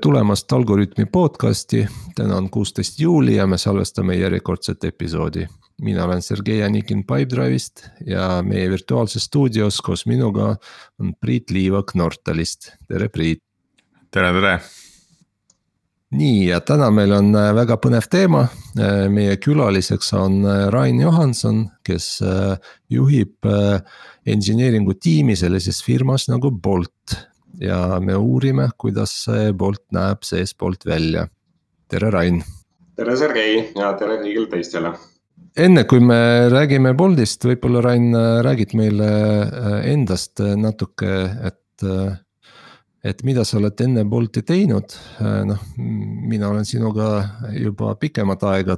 tulemast Algorütmi podcasti, täna on kuusteist juuli ja me salvestame järjekordset episoodi. mina olen Sergei Anikin Pipedrive'ist ja meie virtuaalses stuudios koos minuga on Priit Liivak Nortalist, tere Priit. tere, tere. nii ja täna meil on äh, väga põnev teema, äh, meie külaliseks on äh, Rain Johanson, kes juhib engineering'u tiimi sellises firmas nagu Bolt ja me uurime, kuidas see Bolt näeb seestpoolt välja. tere, Rain. tere, Sergei ja tere kõigile teistele. enne kui me räägime Boltist, võib-olla Rain räägid meile äh, endast natuke, et äh, et mida sa oled enne Bolti teinud, äh, noh, mina olen sinuga juba pikemat aega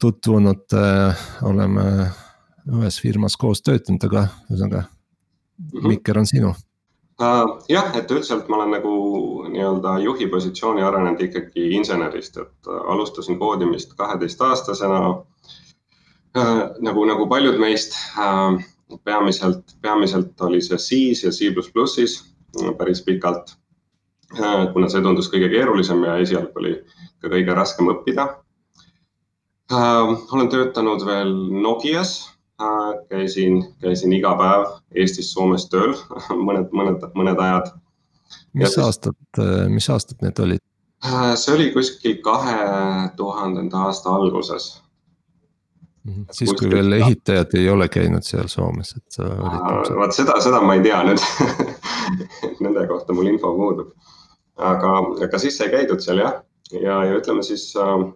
tutvunud, oleme ühes firmas koos töötanud, aga ühesõnaga mm -hmm. Mikker on sinu uh,. jah, et üldiselt ma olen nagu nii-öelda juhi positsiooni arenenud ikkagi insenerist, et uh, alustasin koodimist kaheteistaastasena uh,. nagu, nagu paljud meist peamiselt, peamiselt oli see C-s ja C++-is päris pikalt kuna see tundus kõige keerulisem ja esialgu oli ka kõige raskem õppida olen töötanud veel Nokias käisin, käisin iga päev Eestis-Soomes tööl mõned, mõned, mõned ajad. mis ja aastad, mis aastad need olid? Äh, see oli kuskil kahe tuhandenda aasta alguses. Mhm. siis, kui veel ehitajad ei ole käinud seal Soomes, et sa olid. Äh, vot seda, seda ma ei tea nüüd Nende kohta mul info puudub. aga, aga siis sai käidud seal jah, ja, ja ütleme siis äh,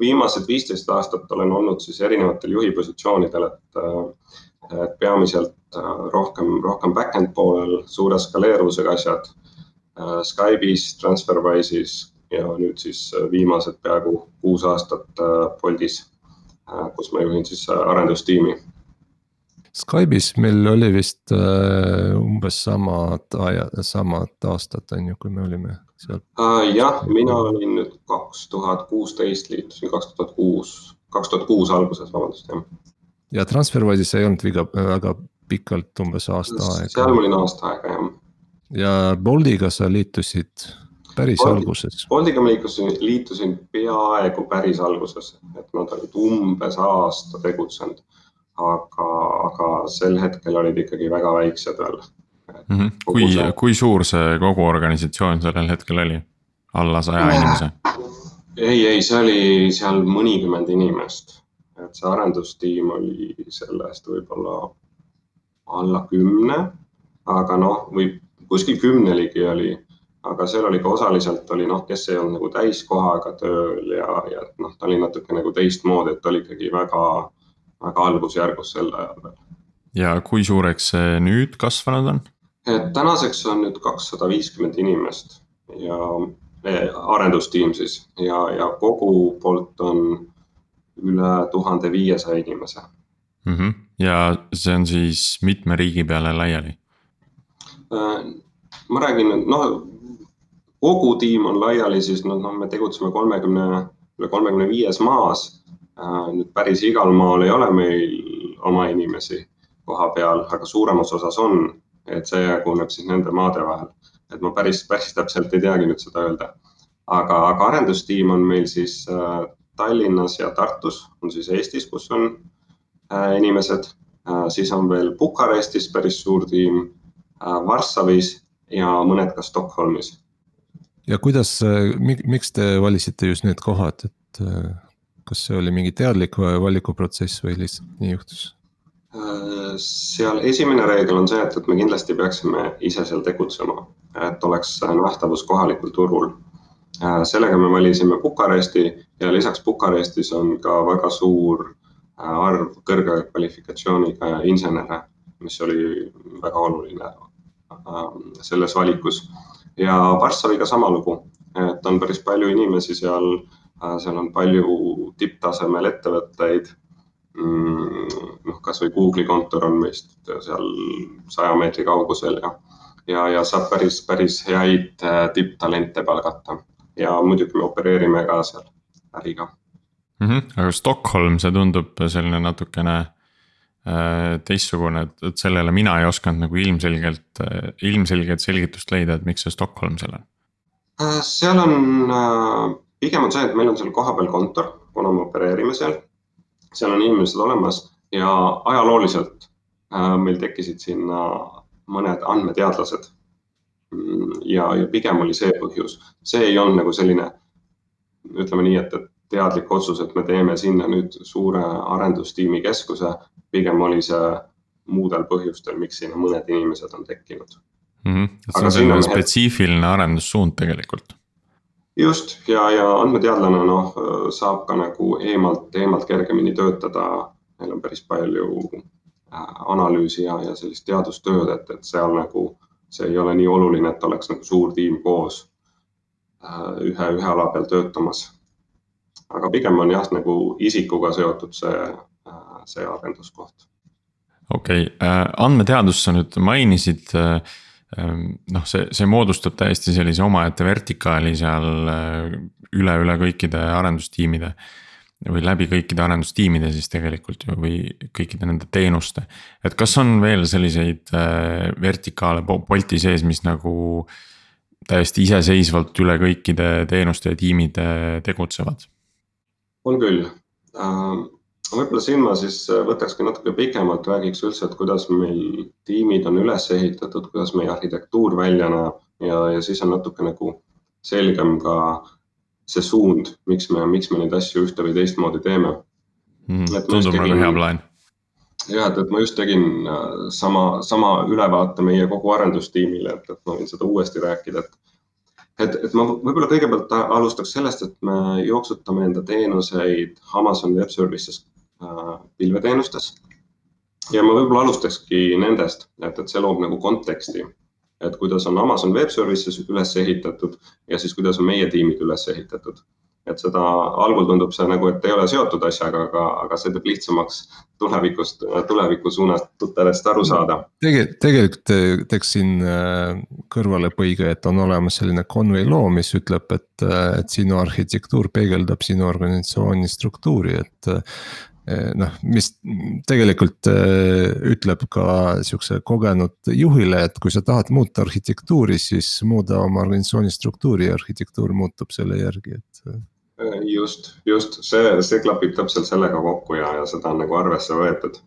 viimased viisteist aastat olen olnud siis erinevatel juhi positsioonidel, et, äh, et peamiselt äh, rohkem, rohkem back-end poolel, suure skaleeruvusega asjad. Äh, Skype'is, TransferWise'is ja nüüd siis viimased peaaegu kuus aastat Boltis, kus ma juhin siis arendustiimi Skype'is meil oli vist umbes samad samad aastad on ju, kui me olime seal jah, mina olin kaks tuhat kuusteist liitusin, kaks tuhat kuus, kaks tuhat kuus alguses, vabandust jah. ja Transferwise'is ei olnud viga, väga pikalt, umbes aasta aega. seal ma olin aasta aega jah. ja Boltiga sa liitusid päris Bolti, alguses? Boltiga ma liikusin, liitusin peaaegu päris alguses, et nad olid umbes aasta tegutsenud aga, aga sel hetkel olid ikkagi väga väiksed veel mm. -hmm. kui see..., kui suur see kogu organisatsioon sellel hetkel oli? Alla saja inimese? ei, ei, see oli seal mõnikümmend inimest, et see arendustiim oli sellest võib-olla alla kümne, aga noh, või kuskil kümneligi oli, aga seal oli ka osaliselt oli noh, kes ei olnud nagu täiskohaga tööl ja, ja noh, ta oli natuke nagu teistmoodi, et oli ikkagi väga väga algusjärgus sel ajal veel. ja kui suureks see nüüd kasvanud on? et tänaseks on nüüd kakssada viiskümmend inimest ja arendustiim siis ja, ja kogu poolt on üle tuhande viiesaja inimese mm. -hmm. ja see on siis mitme riigi peale laiali? Äh, ma räägin, noh, kogu tiim on laiali, siis noh, noh, me tegutseme kolmekümne, üle kolmekümne viies maas Äh, nüüd päris igal maal ei ole meil oma inimesi koha peal, aga suuremas osas on, et see jaguneb siis nende maade vahel. Et ma päris, päris täpselt ei teagi nüüd seda öelda. aga, aga arendustiim on meil siis äh, Tallinnas ja Tartus, on siis Eestis, kus on äh, inimesed äh,. siis on veel Bukarestis päris suur tiim Varssavis ja mõned ka Stockholmis. ja kuidas, miks te valisite just need kohad, et kas see oli mingi teadlik valikuprotsess või lihtsalt nii juhtus? Seal esimene reegel on see, et, et me kindlasti peaksime ise seal tegutsema, et oleks nähtavus kohalikul turul. sellega me valisime Bukaresti ja lisaks Bukarestis on ka väga suur arv kõrge kvalifikatsiooniga insenere, mis oli väga oluline selles valikus. ja Varssaviga sama lugu, et on päris palju inimesi seal Äh, seal on palju tipptasemel ettevõtteid. Mm, noh, kasvõi Google'i kontor on meist seal saja meetri kaugusel ja, ja, ja saab päris, päris häid äh, tipptalente palgata ja muidugi me opereerime ka seal äriga mm. -hmm. aga Stockholm, see tundub selline natukene teistsugune, et, et sellele mina ei osanud nagu ilmselgelt, ilmselget selgitust leida, et miks see Stockholm seal on? seal on, pigem on see, et meil on seal kohapeal kontor, kuna me opereerime seal. Seal on inimesed olemas ja ajalooliselt meil tekkisid sinna mõned andmeteadlased Mm, ja, ja pigem oli see põhjus, see ei olnud nagu selline, ütleme nii, et, et teadlik otsus, et me teeme sinna nüüd suure arendustiimi keskuse. pigem oli see muudel põhjustel, miks sinna mõned inimesed on tekkinud mm. -hmm. see on selline spetsiifiline arendussuund tegelikult. Just ja, ja andmeteadlane noh, saab ka nagu eemalt, eemalt kergemini töötada. meil on päris palju äh, analüüsi ja, ja sellist teadustööd, et, et seal nagu see ei ole nii oluline, et oleks nagu suur tiim koos äh, ühe, ühe ala peal töötamas. aga pigem on jah, nagu isikuga seotud see, äh, see arenduskoht. okei okay., äh, andmeteadust sa nüüd mainisid ähm, noh, see, see moodustab täiesti sellise omaette vertikaali seal üle, üle kõikide arendustiimide või läbi kõikide arendustiimide siis tegelikult ju või kõikide nende teenuste. et kas on veel selliseid äh, vertikaale Bolti sees, mis nagu täiesti iseseisvalt üle kõikide teenuste ja tiimide tegutsevad? on küll äh,. Võib-olla siin ma siis võtakski natuke pikemalt, räägiks üldse, et kuidas meil tiimid on üles ehitatud, kuidas meie arhitektuur välja näeb ja, ja siis on natuke nagu selgem ka äh, see suund, miks me, miks me neid asju ühte või teistmoodi teeme mm,. tundub väga hea plaan. jah, et, et ma just tegin äh, sama, sama ülevaate meie kogu arendustiimile, et, et ma võin seda uuesti rääkida, et et, et ma võib-olla kõigepealt alustaks sellest, et me jooksutame enda teenuseid Amazon Web Services äh, pilveteenustes. ja ma võib-olla alustakski nendest, et, et see loob nagu konteksti et kuidas on Amazon Web Services üles ehitatud ja siis kuidas on meie tiimid üles ehitatud. et seda algul tundub see nagu, et ei ole seotud asjaga, aga, aga see teeb lihtsamaks tulevikust, tuleviku suunatutest aru saada. tegelikult, tegelikult teeks siin äh, kõrvalepõige, et on olemas selline Conway law, mis ütleb, et, äh, et sinu arhitektuur peegeldab sinu organisatsiooni struktuuri, et noh, mis tegelikult eh, ütleb ka sihukese kogenud juhile, et kui sa tahad muuta arhitektuuri, siis muuda oma organisatsiooni struktuuri ja arhitektuur muutub selle järgi, et. Eh, just, just see, see klapib täpselt sellega kokku ja, ja seda on nagu arvesse võetud.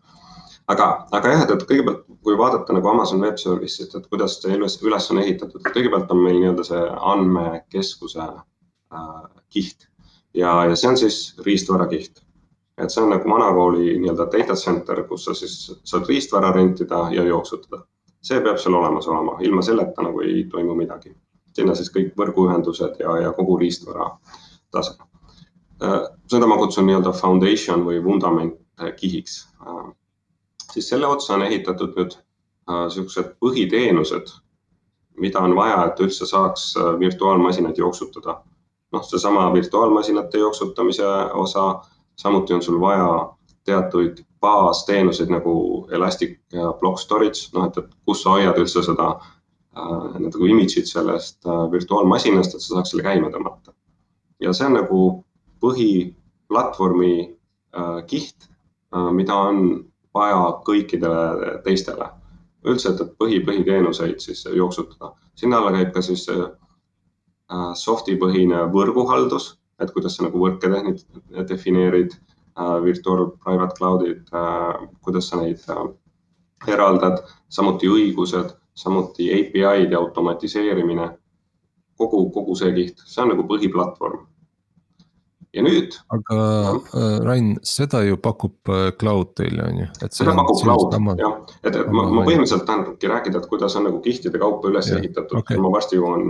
aga, aga jah, et, kõigepealt, kui vaadata nagu Amazon Web Service'it, et kuidas see üles, üles on ehitatud, kõigepealt on meil nii-öelda see andmekeskuse äh, kiht ja, ja see on siis riistvarakiht et see on nagu vanakooli nii-öelda data center, kus sa siis saad riistvara rentida ja jooksutada. see peab seal olemas olema, ilma selleta nagu ei toimu midagi. sinna siis kõik võrguühendused ja, ja kogu riistvara tase. Äh, seda ma kutsun nii-öelda foundation või vundament kihiks. Äh, siis selle otsa on ehitatud nüüd äh, siuksed põhiteenused, mida on vaja, et üldse saaks virtuaalmasinaid jooksutada. noh, seesama virtuaalmasinate jooksutamise osa samuti on sul vaja teatuid baasteenuseid nagu Elastic ja Block Storage, noh, et, et kus sa hoiad üldse seda äh, nagu image'it sellest äh, virtuaalmasinast, et sa saaks selle käima tõmmata. ja see on nagu põhiplatvormi äh, kiht äh,, mida on vaja kõikidele teistele. üldse, et, et põhi, põhiteenuseid siis jooksutada. sinna alla käib ka siis äh, soft'i põhine võrguhaldus et kuidas sa nagu võrke defineerid äh,, virtual private cloud'id äh,, kuidas sa neid äh, eraldad, samuti õigused, samuti API-d ja automatiseerimine. kogu, kogu see kiht, see on nagu põhiplatvorm. ja nüüd. aga äh, Rain, seda ju pakub cloud teile on ju? seda pakub cloud jah, et, et ma, ma põhimõtteliselt tahangi rääkida, et kuidas on nagu kihtide kaupa üles ja, ehitatud okay., ma varsti jõuan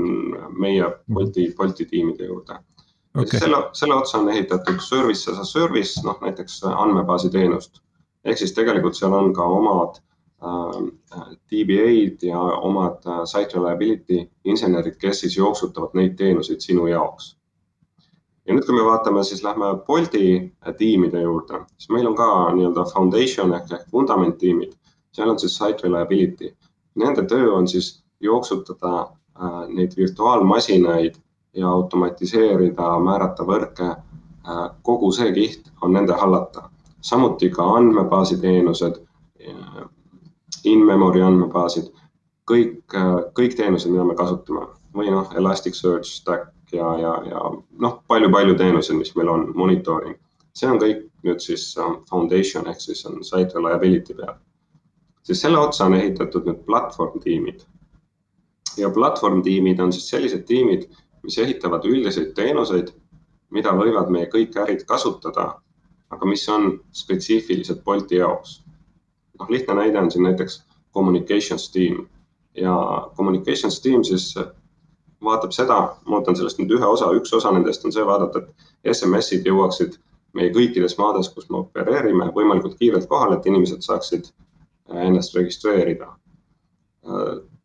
meie Bolti, Bolti tiimide juurde okay.. selle, selle otsa on ehitatud service as a service, noh näiteks andmebaasi teenust. ehk siis tegelikult seal on ka omad äh, DBA-d ja omad äh, site reliability insenerid, kes siis jooksutavad neid teenuseid sinu jaoks. ja nüüd, kui me vaatame, siis lähme Bolti äh, tiimide juurde, siis meil on ka nii-öelda foundation ehk, ehk vundament tiimid. seal on siis site reliability. Nende töö on siis jooksutada äh, neid virtuaalmasinaid ja automatiseerida, määrata võrke. Äh, kogu see kiht on nende hallata, samuti ka andmebaasi teenused in-memory andmebaasid, kõik, kõik teenused, mida me kasutame või noh, Elasticsearch, Stack ja, ja, ja noh, palju-palju teenuseid, mis meil on, monitooring. see on kõik nüüd siis foundation ehk siis on site reliability peal. siis selle otsa on ehitatud nüüd platvorm tiimid. ja platvorm tiimid on siis sellised tiimid, mis ehitavad üldiseid teenuseid, mida võivad meie kõik ärid kasutada, aga mis on spetsiifilised Bolti jaoks. noh, lihtne näide on siin näiteks communications tiim ja communications tiim siis vaatab seda, ma võtan sellest nüüd ühe osa, üks osa nendest on see vaadata, et SMS-id jõuaksid meie kõikides maades, kus me opereerime, võimalikult kiirelt kohale, et inimesed saaksid ennast registreerida.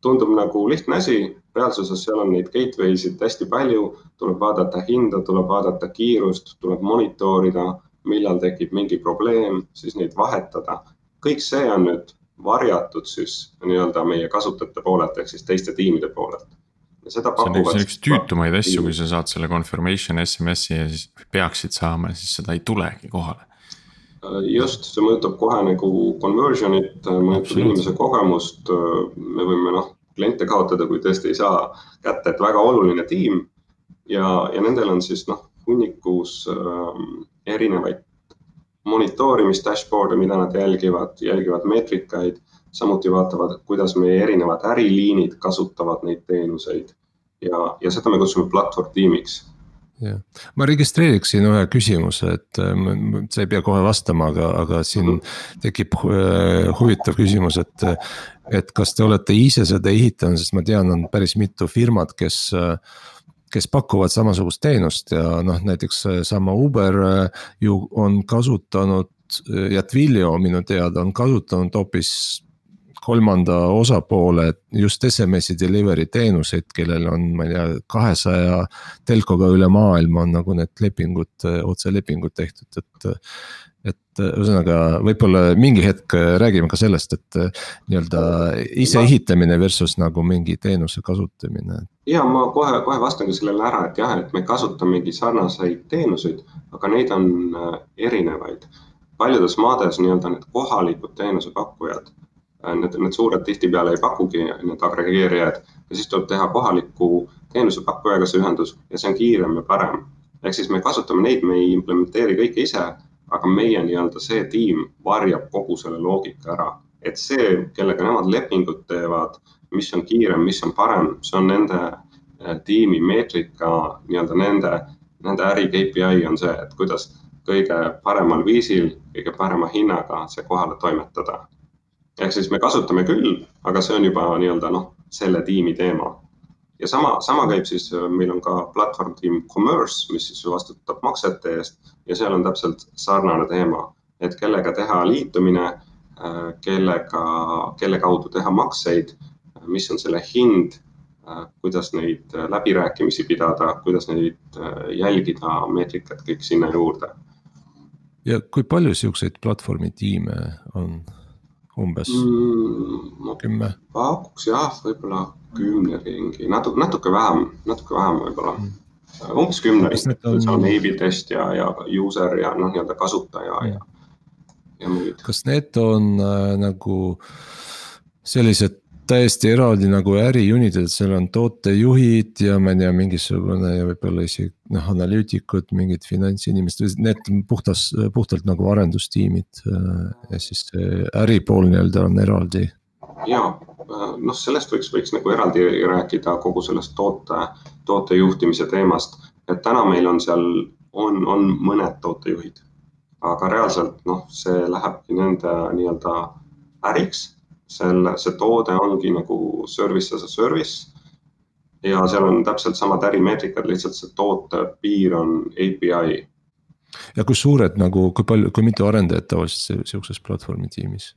Tundub nagu lihtne asi, reaalsuses seal on neid gateway sid hästi palju, tuleb vaadata hinda, tuleb vaadata kiirust, tuleb monitoorida, millal tekib mingi probleem, siis neid vahetada. kõik see on nüüd varjatud siis nii-öelda meie kasutajate poolelt ehk siis teiste tiimide poolelt see on üks, üks tüütumaid asju, kui sa saad selle confirmation SMS-i ja siis peaksid saama ja siis seda ei tulegi kohale. just, see mõjutab kohe nagu conversion'it, mõjutab inimese kogemust. me võime noh, kliente kaotada, kui tõesti ei saa kätte, et väga oluline tiim. ja, ja nendel on siis noh, hunnikus äh, erinevaid monitoorimis dashboard'e, mida nad jälgivad, jälgivad meetrikaid samuti vaatavad, kuidas meie erinevad äriliinid kasutavad neid teenuseid ja, ja seda me kutsume platvorm tiimiks jah, ma registreeriksin ühe küsimuse, et sa ei pea kohe vastama, aga, aga siin -hmm. tekib äh, huvitav küsimus, et. et kas te olete ise seda ehitanud, sest ma tean, on päris mitu firmat, kes kes pakuvad samasugust teenust ja noh, näiteks sama Uber äh, ju on kasutanud ja Twilio minu teada on kasutanud hoopis kolmanda osapoole just SMS-i delivery teenuseid, kellel on, ma ei tea, kahesaja telkoga üle maailma on nagu need lepingud, otselepingud tehtud, et. et ühesõnaga, võib-olla mingi hetk räägime ka sellest, et nii-öelda ise ehitamine versus nagu mingi teenuse kasutamine. ja ma kohe, kohe vastan ka sellele ära, et jah, et me kasutamegi sarnaseid teenuseid, aga neid on äh, erinevaid paljudes maades nii-öelda need kohalikud teenusepakkujad need, need suured tihtipeale ei pakugi need agregeerijad. Ja siis tuleb teha kohaliku teenusepakkujaga see ühendus ja see on kiirem ja parem. ehk siis me kasutame neid, me ei implementeeri kõike ise, aga meie nii-öelda see tiim varjab kogu selle loogika ära, et see, kellega nemad lepingut teevad, mis on kiirem, mis on parem, see on nende eh, tiimi meetrika, nii-öelda nende, nende äri KPI on see, et kuidas kõige paremal viisil, kõige parema hinnaga see kohale toimetada ehk siis me kasutame küll, aga see on juba nii-öelda noh, selle tiimi teema. ja sama, sama käib siis, äh, meil on ka platvorm tiim Commerce, mis siis vastutab maksete eest ja seal on täpselt sarnane teema, et kellega teha liitumine, äh, kellega, kelle kaudu teha makseid, mis on selle hind, äh, kuidas neid läbirääkimisi pidada, kuidas neid jälgida, meetrikat, kõik sinna juurde. ja kui palju siukseid platvormi tiime on? Umbes mm, kümme? pakuks jah, võib-olla kümne ringi, natuke, natuke vähem, natuke vähem võib-olla mm. umbes kümne ringi, on... seal on A-B test ja, ja user ja noh, nii-öelda kasutaja mm. ja, ja muid. kas need on äh, nagu sellised täiesti eraldi nagu äriunitid, et seal on tootejuhid ja ma ei tea, mingisugune ja võib-olla isegi noh, analüütikud, mingid finantsinimesed, need puhtas, puhtalt nagu arendustiimid. Äh, ja siis see äripool nii-öelda on eraldi. ja noh, sellest võiks, võiks nagu eraldi rääkida kogu sellest toote, tootejuhtimise teemast, et täna meil on seal, on, on mõned tootejuhid. aga reaalselt noh, see lähebki nende nii-öelda äriks selle, see toode ongi nagu service as a service. ja seal on täpselt samad ärimeetrikad, lihtsalt see toote piir on API. ja kui suured nagu, kui palju, kui mitu arendajat tavaliselt sihukeses platvormi tiimis?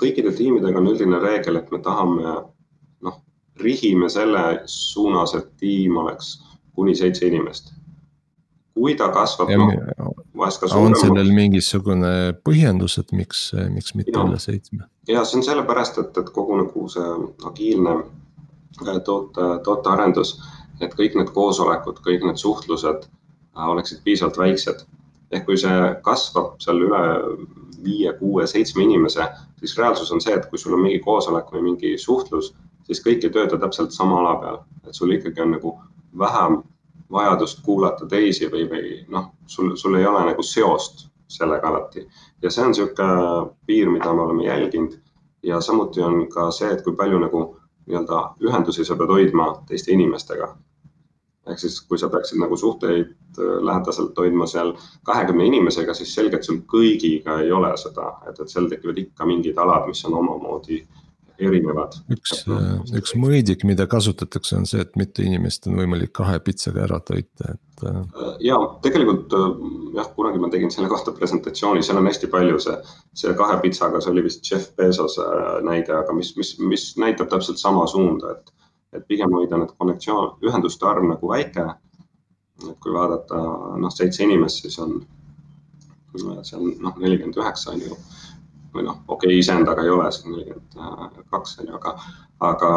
Kõikide tiimidega on üldine reegel, et me tahame noh, rihime selle suunas, et tiim oleks kuni seitse inimest. kui ta kasvab, suurem. on sellel mingisugune põhjendus, et miks, miks mitte üle seitsme? Ja see on sellepärast, et, et kogu nagu see agiilne äh, toote, tootearendus, et kõik need koosolekud, kõik need suhtlused äh, oleksid piisavalt väiksed. ehk kui see kasvab seal üle viie, kuue, seitsme inimese, siis reaalsus on see, et kui sul on mingi koosolek või mingi suhtlus, siis kõik ei tööta täpselt sama ala peal, et sul ikkagi on nagu vähem vajadust kuulata teisi või, või noh, sul, sul ei ole nagu seost sellega alati. ja see on niisugune piir, mida me oleme jälginud ja samuti on ka see, et kui palju nagu nii-öelda ühendusi sa pead hoidma teiste inimestega. ehk siis, kui sa peaksid nagu suhteid äh, lähedaselt hoidma seal kahekümne inimesega, siis selgelt sul kõigiga ei ole seda, et, et seal tekivad ikka mingid alad, mis on omamoodi erinevad. üks, äh, üks mõõdik, mida kasutatakse, on see, et mitu inimest on võimalik kahe pitsaga ära toita, et. Äh, ja tegelikult jah, kunagi ma tegin selle kohta presentatsiooni, seal on hästi palju see, see kahe pitsaga, see oli vist Jeff Bezose näide, aga mis, mis, mis näitab täpselt sama suunda, et et pigem hoida need konnektsioon, ühenduste arv nagu väike. et kui vaadata noh, seitse inimest, siis on see on noh, nelikümmend üheksa on ju. Või noh, okei okay,, iseendaga ei ole, siis nelikümmend kaks on ju, aga, aga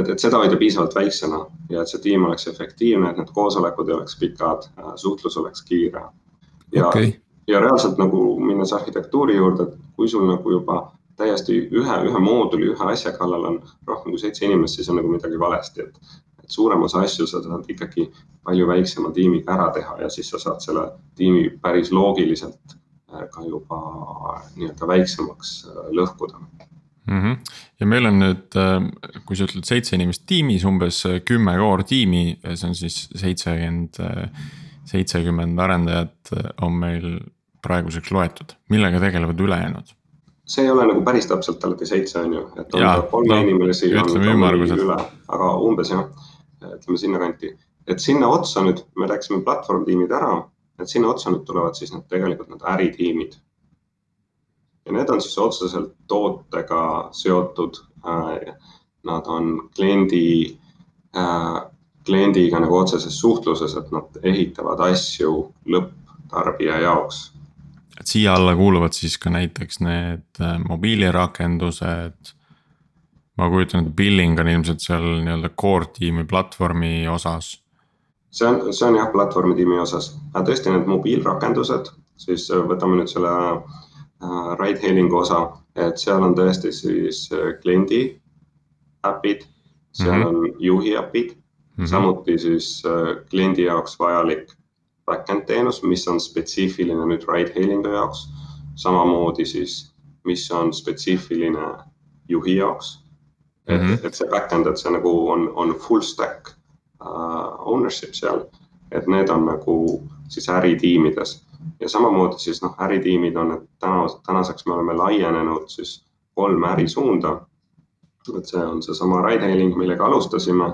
et, et seda hoida piisavalt väiksena ja et see tiim oleks efektiivne, et need koosolekud ei oleks pikad, suhtlus oleks kiire. ja okay., ja reaalselt nagu minnes arhitektuuri juurde, et kui sul nagu juba täiesti ühe, ühe mooduli, ühe asja kallal on rohkem kui seitse inimest, siis on nagu midagi valesti, et. et suurem osa asju sa saad ikkagi palju väiksema tiimiga ära teha ja siis sa saad selle tiimi päris loogiliselt äh, ka juba nii-öelda väiksemaks äh, lõhkuda. Mm. -hmm. ja meil on nüüd, äh, kui sa ütled seitse inimest tiimis, umbes kümme core tiimi, see on siis seitsekümmend, seitsekümmend arendajat on meil praeguseks loetud, millega tegelevad ülejäänud? See ei ole nagu päris täpselt alati seitse, on ju, et on ja, kolme no, üle, aga umbes jah, ütleme sinnakanti. et sinna otsa nüüd, me rääkisime platvorm tiimid ära, et sinna otsa nüüd tulevad siis need tegelikult need äritiimid. ja need on siis otseselt tootega seotud äh,. Nad on kliendi äh,, kliendiga nagu otseses suhtluses, et nad ehitavad asju lõpptarbija jaoks et siia alla kuuluvad siis ka näiteks need äh, mobiilirakendused. ma kujutan ette, billing on ilmselt seal nii-öelda core tiimi platvormi osas. See on, see on jah, platvormi tiimi osas, tõesti need mobiilrakendused, siis äh, võtame nüüd selle äh, ride hailing'u osa, et seal on tõesti siis kliendi äpid, seal mm -hmm. on juhi äpid mm, -hmm. samuti siis kliendi jaoks vajalik back-end teenus, mis on spetsiifiline nüüd ride hailing'u jaoks. samamoodi siis, mis on spetsiifiline juhi jaoks. et mm, -hmm. et see back-end, et see nagu on, on full stack ownership seal, et need on nagu siis äritiimides ja samamoodi siis noh, äritiimid on, et täna, tänaseks me oleme laienenud siis kolme ärisuunda. et see on seesama ride hailing, millega alustasime,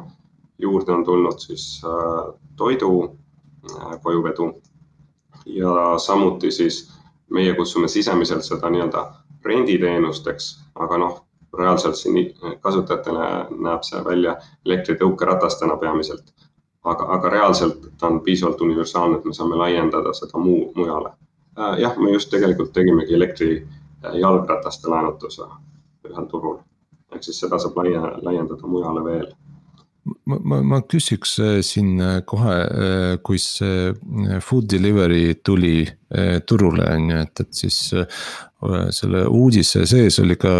juurde on tulnud siis uh, toidu Äh, kojuvedu. ja samuti siis meie kutsume sisemiselt seda nii-öelda renditeenusteks, aga noh, reaalselt siin kasutajatele näeb see välja elektritõukeratastena peamiselt. aga, aga reaalselt ta on piisavalt universaalne, et me saame laiendada seda muu, mujale. Äh, jah, me just tegelikult tegimegi elektri äh, jalgrataste laenutuse ühel turul. ehk siis seda saab laia, laiendada mujale veel ma, ma, ma küsiks äh, siin äh, kohe, äh, kui see food delivery tuli turule, on ju, et, et siis. selle uudise sees oli ka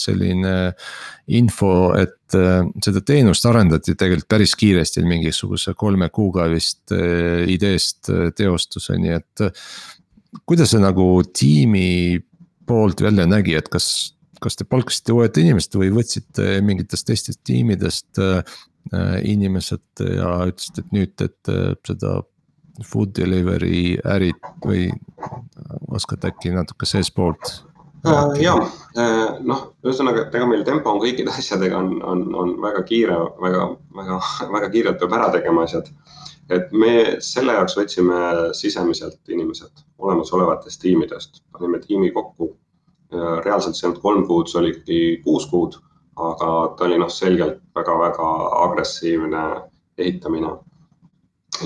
selline info, et seda teenust arendati tegelikult päris kiiresti, mingisuguse kolme kuuga vist ideest teostuseni, et. kuidas see nagu tiimi poolt välja nägi, et kas kas te palkasite uued inimesed või võtsite mingitest teistest tiimidest Äh, inimesed ja ütlesite, et nüüd teete seda food delivery ärit või oskate äkki natuke seestpoolt? Äh, ja äh, noh, ühesõnaga, et ega meil tempo on kõikide asjadega on, on, on väga kiire, väga, väga, väga kiirelt peab ära tegema asjad. et me selle jaoks võtsime sisemiselt inimesed olemasolevatest tiimidest, panime tiimi kokku. Reaalselt see ei olnud kolm kuud, see oli ikkagi kuus kuud aga ta oli noh, selgelt väga-väga agressiivne ehitamine.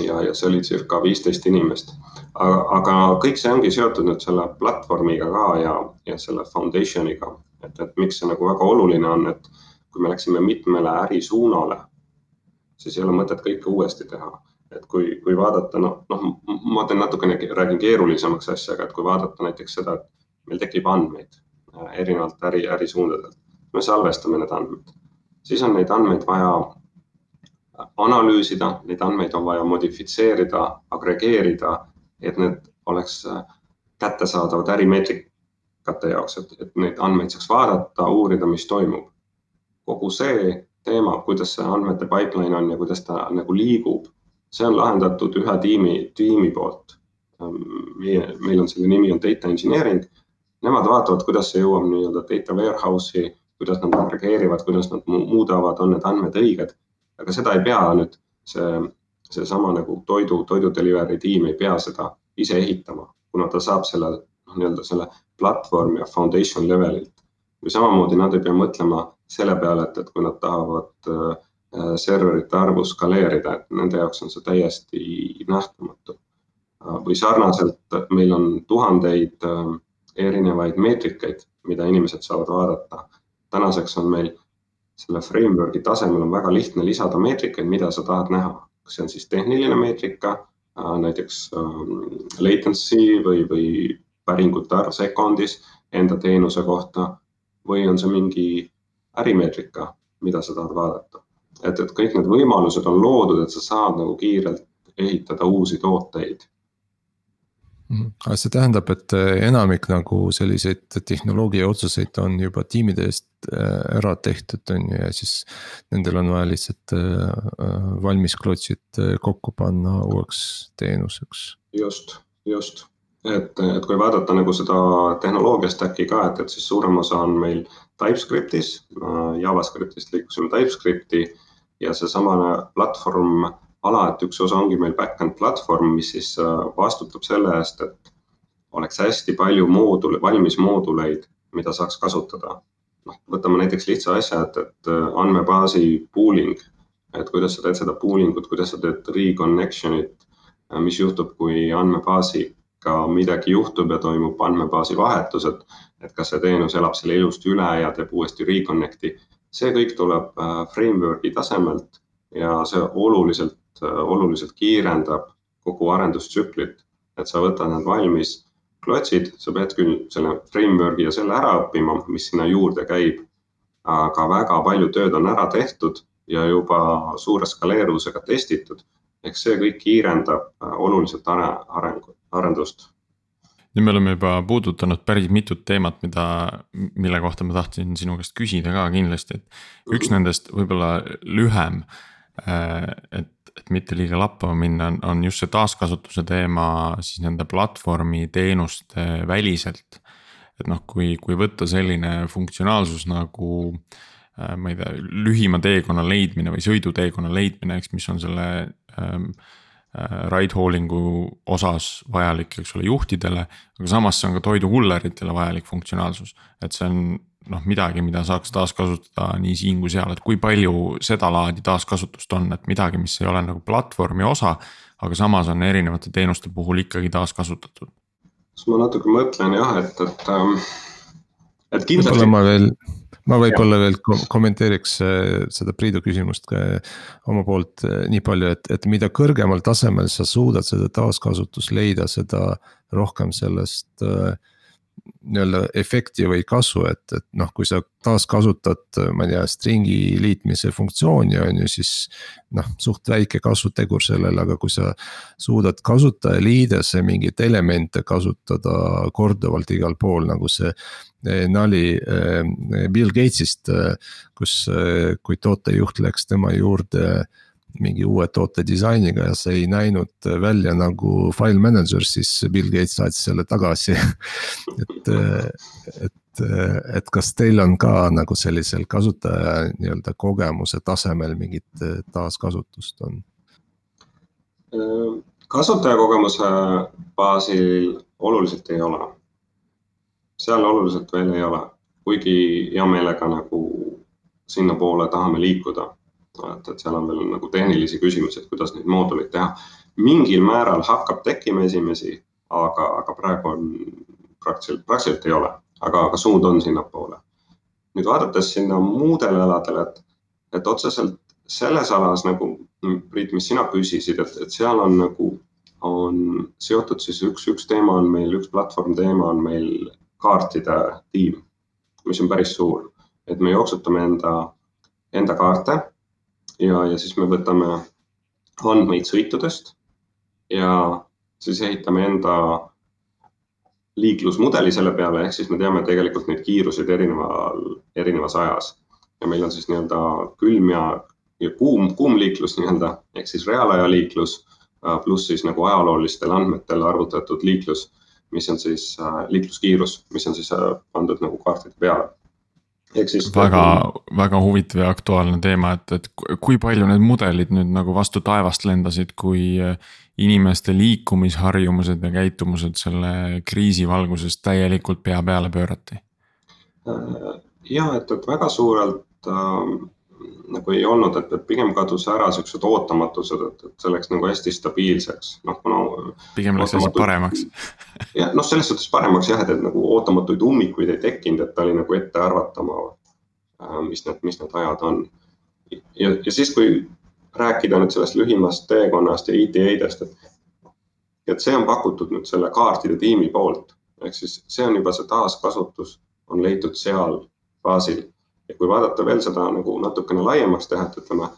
ja, ja see oli circa viisteist inimest. aga, aga kõik see ongi seotud nüüd selle platvormiga ka ja, ja selle foundation'iga, et, et miks see nagu väga oluline on, et kui me läksime mitmele ärisuunale, siis ei ole mõtet kõike uuesti teha. et kui, kui vaadata, noh, noh, ma teen natukene, räägin keerulisemaks asja, aga et kui vaadata näiteks seda, et meil tekib andmeid äh, erinevalt äri, ärisuundadelt, me salvestame need andmed, siis on neid andmeid vaja analüüsida, neid andmeid on vaja modifitseerida, agregeerida, et need oleks äh, kättesaadavad ärimeetrikate jaoks, et, et neid andmeid saaks vaadata, uurida, mis toimub. kogu see teema, kuidas see andmete pipeline on ja kuidas ta nagu liigub, see on lahendatud ühe tiimi, tiimi poolt. meie, meil on selle nimi on data engineering. Nemad vaatavad, kuidas see jõuab nii-öelda data warehouse'i, kuidas nad agregeerivad, kuidas nad muudavad, on need andmed õiged. aga seda ei pea nüüd see, seesama nagu toidu, toidu delivery tiim ei pea seda ise ehitama, kuna ta saab selle noh, nii-öelda selle platvorm ja foundation levelilt. või samamoodi nad ei pea mõtlema selle peale, et, et kui nad tahavad äh, serverite arvu skaleerida, et nende jaoks on see täiesti nähtamatu. Äh, või sarnaselt meil on tuhandeid äh, erinevaid meetrikaid, mida inimesed saavad vaadata. tänaseks on meil selle framework'i tasemel on väga lihtne lisada meetrikaid, mida sa tahad näha, kas see on siis tehniline meetrika Äh, näiteks ähm, latency või, või päringute arv sekundis enda teenuse kohta või on see mingi ärimeetrika, mida sa tahad vaadata. et, et kõik need võimalused on loodud, et sa saad nagu kiirelt ehitada uusi tooteid. Aga see tähendab, et äh, enamik nagu selliseid tehnoloogia otsuseid on juba tiimide eest äh, ära tehtud, on ju, ja siis. Nendel on vaja lihtsalt äh, valmis klotsid kokku panna uueks teenuseks. just, just, et, et kui vaadata nagu seda tehnoloogia stack'i ka, et, et siis suurem osa on meil TypeScriptis, JavaScriptist liikusime TypeScripti ja seesamane platvorm ala, et üks osa ongi meil back-end platvorm, mis siis äh, vastutab selle eest, et oleks hästi palju moodule, valmis mooduleid, mida saaks kasutada. noh, võtame näiteks lihtsa asja, et, et äh, andmebaasi pooling, et kuidas sa teed seda pooling ut, kuidas sa teed reconnection'it, äh, mis juhtub, kui andmebaasiga midagi juhtub ja toimub andmebaasi vahetus, et, et kas see teenus elab selle ilusti üle ja teeb uuesti reconnect'i. see kõik tuleb framework'i tasemelt ja see oluliselt oluliselt kiirendab kogu arendustsüklit, et sa võtad need valmis klotsid, sa pead küll selle framework'i ja selle ära õppima, mis sinna juurde käib. aga väga palju tööd on ära tehtud ja juba suure skaleeruvusega testitud. ehk see kõik kiirendab äh, oluliselt arengu, arendust nüüd me oleme juba puudutanud päris mitut teemat, mida, mille kohta ma tahtsin sinu käest küsida ka kindlasti, et üks mhm. nendest võib-olla lühem. Äh, et et mitte liiga lappama minna, on, just see taaskasutuse teema siis nende platvormi teenuste väliselt. et noh, kui, kui võtta selline funktsionaalsus nagu äh, ma ei tea, lühima teekonna leidmine või sõiduteekonna leidmine, eks, mis on selle ähm, äh, ride hauling'u osas vajalik, eks ole, juhtidele. aga samas see on ka toidukulleritele vajalik funktsionaalsus, et see on noh, midagi, mida saaks taaskasutada nii siin kui seal, et kui palju sedalaadi taaskasutust on, et midagi, mis ei ole nagu platvormi osa. aga samas on erinevate teenuste puhul ikkagi taaskasutatud. siis ma natuke mõtlen jah, et, et, ähm, et kindlasti. võib-olla ma veel, ma võib-olla veel kommenteeriks äh, seda Priidu küsimust ka oma poolt äh, nii palju, et, et mida kõrgemal tasemel sa suudad seda taaskasutust leida, seda rohkem sellest äh, nii-öelda efekti või kasu, et, et noh, kui sa taaskasutad, ma ei tea, string'i liitmise funktsiooni on ju, siis. noh, suht väike kasutegur sellele, aga kui sa suudad kasutajaliidese mingeid elemente kasutada korduvalt igal pool, nagu see eh, nali eh, Bill Gates'ist, eh, kus, kui tootejuht läks tema juurde mingi uue toote disainiga ja see ei näinud välja nagu file manager, siis Bill Gates saatis selle tagasi et, et, et kas teil on ka nagu sellisel kasutaja nii-öelda kogemuse tasemel mingit taaskasutust on? kasutajakogemuse baasil oluliselt ei ole. seal oluliselt veel ei ole, kuigi hea meelega nagu sinnapoole tahame liikuda et, et seal on veel nagu tehnilisi küsimusi, et kuidas neid mooduleid teha. mingil määral hakkab tekkima esimesi, aga, aga praegu on praktiliselt, praktiliselt ei ole, aga, aga suund on sinnapoole. nüüd vaadates sinna muudele aladele, et, et otseselt selles alas nagu Priit, mis sina küsisid, et, et seal on nagu, on seotud siis üks, üks teema on meil, üks platvorm teema on meil kaartide tiim, mis on päris suur, et me jooksutame enda, enda kaarte ja, ja siis me võtame andmeid sõitudest ja siis ehitame enda liiklusmudeli selle peale, ehk siis me teame tegelikult neid kiiruseid erineval, erinevas ajas. ja meil on siis nii-öelda külm ja, ja kuum, kuum liiklus nii-öelda ehk siis reaalaja liiklus äh, pluss siis nagu ajaloolistel andmetel arvutatud liiklus, mis on siis äh, liikluskiirus, mis on siis äh, pandud nagu kaartide peale. Väga, väga huvitav ja aktuaalne teema, et, et kui palju need mudelid nüüd nagu vastu taevast lendasid, kui inimeste liikumisharjumused ja käitumused selle kriisi valguses täielikult pea peale pöörati? ja et, et väga suurelt äh, nagu ei olnud, et, et pigem kadus ära siuksed ootamatused, et, et see läks nagu hästi stabiilseks, noh kuna. pigem läks asi paremaks jah, noh, selles suhtes paremaks jah, et, et nagu ootamatuid ummikuid ei tekkinud, et ta oli nagu ettearvatama, äh, mis need, mis need ajad on. ja, ja siis, kui rääkida nüüd sellest lühimast teekonnast ja ETA-dest, et, et see on pakutud nüüd selle kaartide tiimi poolt, ehk siis see on juba see taaskasutus on leitud seal baasil ja kui vaadata veel seda nagu natukene laiemaks teha, et ütleme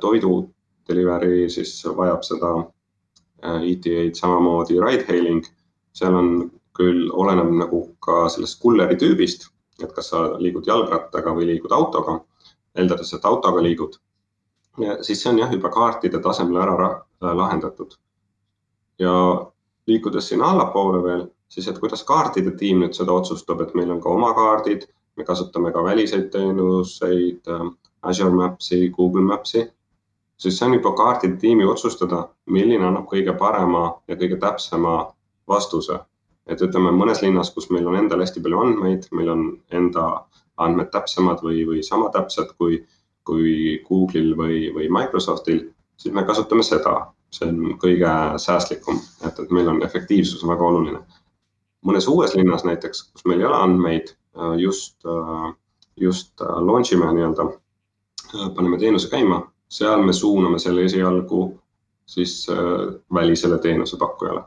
toidu delivery siis vajab seda äh, ETA-d samamoodi ride hailing, seal on küll, oleneb nagu ka sellest kulleri tüübist, et kas sa liigud jalgrattaga või liigud autoga, eeldades, et autoga liigud. siis see on jah, juba kaartide tasemel ära äh, lahendatud. ja liikudes sinna allapoole veel, siis et kuidas kaartide tiim nüüd seda otsustab, et meil on ka oma kaardid me kasutame ka väliseid teenuseid, äh, Azure Maps'i, Google Maps'i, siis see on juba kaardide tiimi otsustada, milline annab kõige parema ja kõige täpsema vastuse. et ütleme mõnes linnas, kus meil on endal hästi palju andmeid, meil on enda andmed täpsemad või, või sama täpsed kui, kui Google'il või, või Microsoftil, siis me kasutame seda, see on kõige säästlikum, et, et meil on efektiivsus väga oluline. mõnes uues linnas näiteks, kus meil ei ole andmeid just, äh, just äh, launch ime nii-öelda, paneme teenuse käima, seal me suuname selle esialgu siis välisele teenusepakkujale.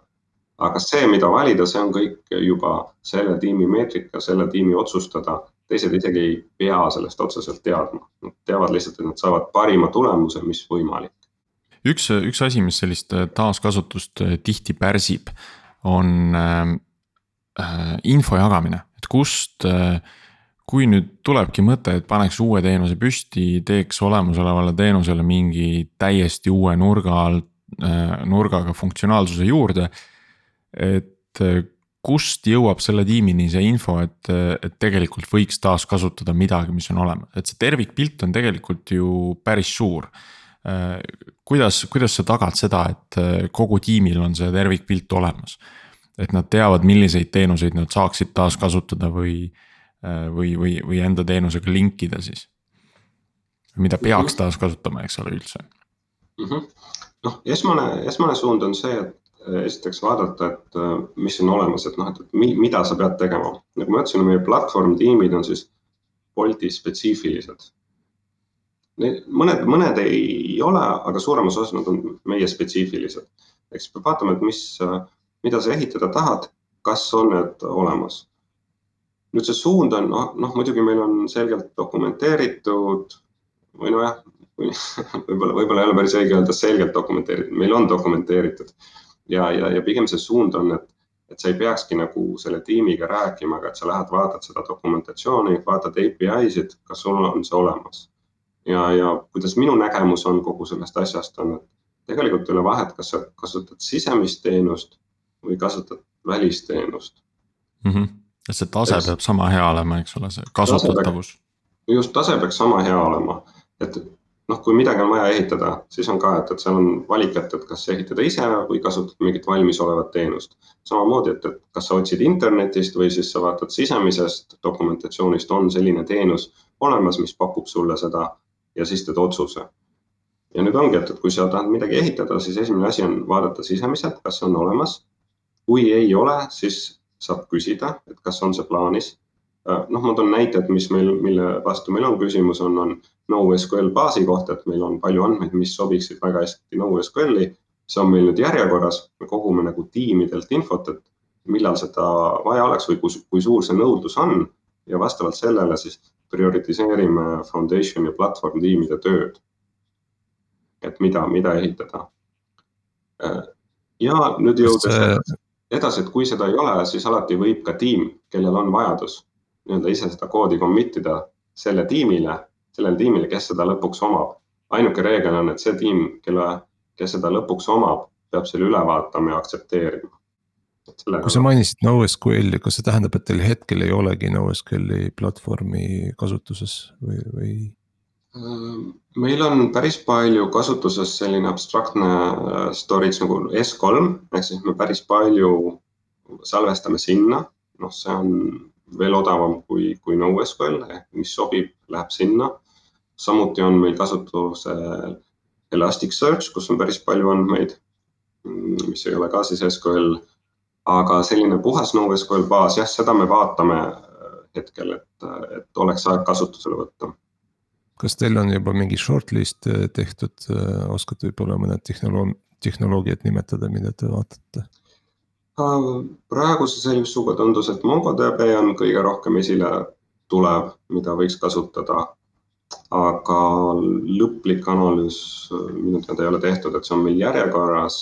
aga see, mida valida, see on kõik juba selle tiimi meetrika, selle tiimi otsustada, teised isegi ei pea sellest otseselt teadma, nad teavad lihtsalt, et nad saavad parima tulemuse, mis võimalik. üks, üks asi, mis sellist taaskasutust tihti pärsib, on äh, info jagamine et kust, äh, kui nüüd tulebki mõte, et paneks uue teenuse püsti, teeks olemasolevale teenusele mingi täiesti uue nurga alt, äh, nurgaga funktsionaalsuse juurde. et äh, kust jõuab selle tiimini see info, et, et tegelikult võiks taaskasutada midagi, mis on olemas, et see tervikpilt on tegelikult ju päris suur kuidas, kuidas sa tagad seda, et kogu tiimil on see tervikpilt olemas? Et nad teavad, milliseid teenuseid nad saaksid taaskasutada või, äh, või, või, või enda teenusega link ida siis. mida peaks taaskasutama, eks ole, üldse mm -hmm.. noh, esmane, esmane suund on see, et äh, esiteks vaadata, et äh, mis on olemas, et noh, et mi, mida sa pead tegema. nagu ma ütlesin, meie platvorm tiimid on siis Bolti spetsiifilised. mõned, mõned ei ole, aga suuremas osas nad on meie spetsiifilised. eks peab vaatama, et mis mida sa ehitada tahad, kas on need olemas. nüüd see suund on, noh, noh muidugi meil on selgelt dokumenteeritud või nojah, võib-olla, võib-olla ei ole päris õige öelda selgelt dokumenteeritud, meil on dokumenteeritud. ja, ja, ja pigem see suund on, et, et sa ei peakski nagu selle tiimiga rääkima, aga et sa lähed, vaatad seda dokumentatsiooni, vaatad API-sid, kas sul on see olemas. ja, ja kuidas minu nägemus on kogu sellest asjast on, et tegelikult ei ole vahet, kas sa kasutad sisemist teenust või kasutad välisteenust mm. -hmm. et see tase Eks, peab sama hea olema, eks ole, see kasutatavus. just, tase peaks sama hea olema, et noh, kui midagi on vaja ehitada, siis on ka, et, et seal on valik, et, et kas ehitada ise või kasutada mingit valmisolevat teenust. samamoodi, et, et kas sa otsid internetist või siis sa vaatad sisemisest dokumentatsioonist, on selline teenus olemas, mis pakub sulle seda ja siis teed otsuse ja nüüd ongi, et, et kui sa tahad midagi ehitada, siis esimene asi on vaadata sisemiselt, kas see on olemas kui ei ole, siis saab küsida, et kas on see plaanis noh, ma toon näite, et mis meil, mille vastu meil on küsimus, on, on NoSQL baasi kohta, et meil on palju andmeid, mis sobiksid väga hästi NoSQL-i. see on meil nüüd järjekorras, me kogume nagu tiimidelt infot, et millal seda vaja oleks või kui, kui suur see nõudlus on ja vastavalt sellele siis prioritiseerime foundation ja platvorm tiimide tööd. et mida, mida ehitada. ja nüüd jõudes see... edasi, et kui seda ei ole, siis alati võib ka tiim, kellel on vajadus nii-öelda ise seda koodi commit ida selle tiimile, sellele tiimile, kes seda lõpuks omab. ainuke reegel on, et see tiim, kelle, kes seda lõpuks omab, peab selle üle vaatama ja aktsepteerima kui sa mainisid NoSQL-i, kas see tähendab, et teil hetkel ei olegi NoSQL-i platvormi kasutuses või, või? Meil on päris palju kasutuses selline abstraktne äh, storage nagu S3 ehk siis me päris palju salvestame sinna, noh, see on veel odavam kui, kui NoSQL, mis sobib, läheb sinna. samuti on meil kasutusel Elasticsearch, kus on päris palju andmeid, mis ei ole ka siis SQL aga selline puhas NoSQL baas, jah, seda me vaatame äh, hetkel, et, et oleks aeg kasutusele võtta. Kas teil on juba mingi shortlist äh, tehtud, äh, oskad võib-olla mõned tehnoloog-, tehnoloogiad nimetada, mida te vaatate? praeguse seisuga tundus, et MongoDB on kõige rohkem esile tulev, mida võiks kasutada. aga lõplik analüüs minu teada ei ole tehtud, et see on meil järjekorras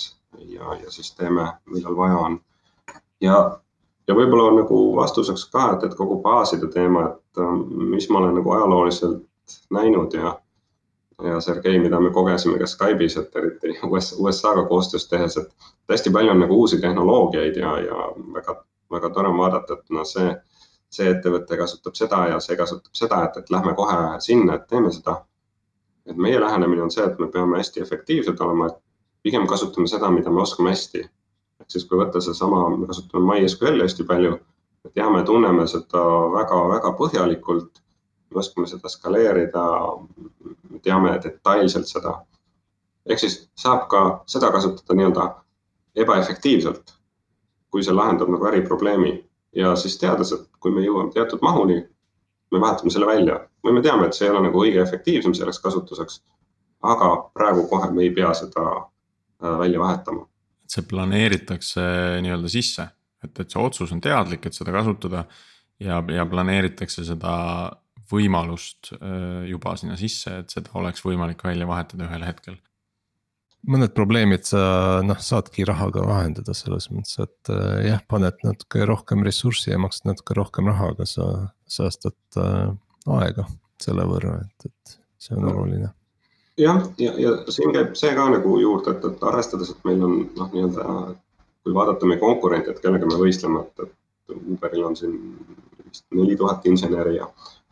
ja, ja siis teeme, millal vaja on ja, ja võib-olla nagu vastuseks ka, et, et kogu baaside teema, et mis ma olen nagu ajalooliselt näinud ja, ja Sergei, mida me kogesime ka Skype'is, et eriti US, USA-ga koostöös tehes, et hästi palju on nagu uusi tehnoloogiaid ja, ja väga, väga tore on vaadata, et noh, see, see ettevõte kasutab seda ja see kasutab seda, et, et lähme kohe sinna, et teeme seda. et meie lähenemine on see, et me peame hästi efektiivsed olema, et pigem kasutame seda, mida me oskame hästi ehk siis, kui võtta seesama, me kasutame MySQL-i hästi palju, me teame, tunneme seda väga-väga põhjalikult. Me oskame seda skaleerida, me teame detailselt seda. ehk siis saab ka seda kasutada nii-öelda ebaefektiivselt, kui see lahendab nagu äriprobleemi ja siis teades, et kui me jõuame teatud mahuni, me vahetame selle välja või me teame, et see ei ole nagu kõige efektiivsem selleks kasutuseks. aga praegu kohe me ei pea seda äh, välja vahetama see planeeritakse nii-öelda sisse, et, et see otsus on teadlik, et seda kasutada. ja, ja planeeritakse seda võimalust äh, juba sinna sisse, et seda oleks võimalik välja vahetada ühel hetkel. mõned probleemid sa noh, saadki rahaga vahendada selles mõttes, et äh, jah, paned natuke rohkem ressurssi ja maksad natuke rohkem raha, aga sa säästad äh, aega selle võrra, et, et see on oluline jah, ja, ja, ja siin käib see ka nagu juurde, et, et arvestades, et meil on noh, nii-öelda kui vaadata meie konkurente, et kellega me võistleme, et, et Uberil on siin vist neli tuhat inseneri ja,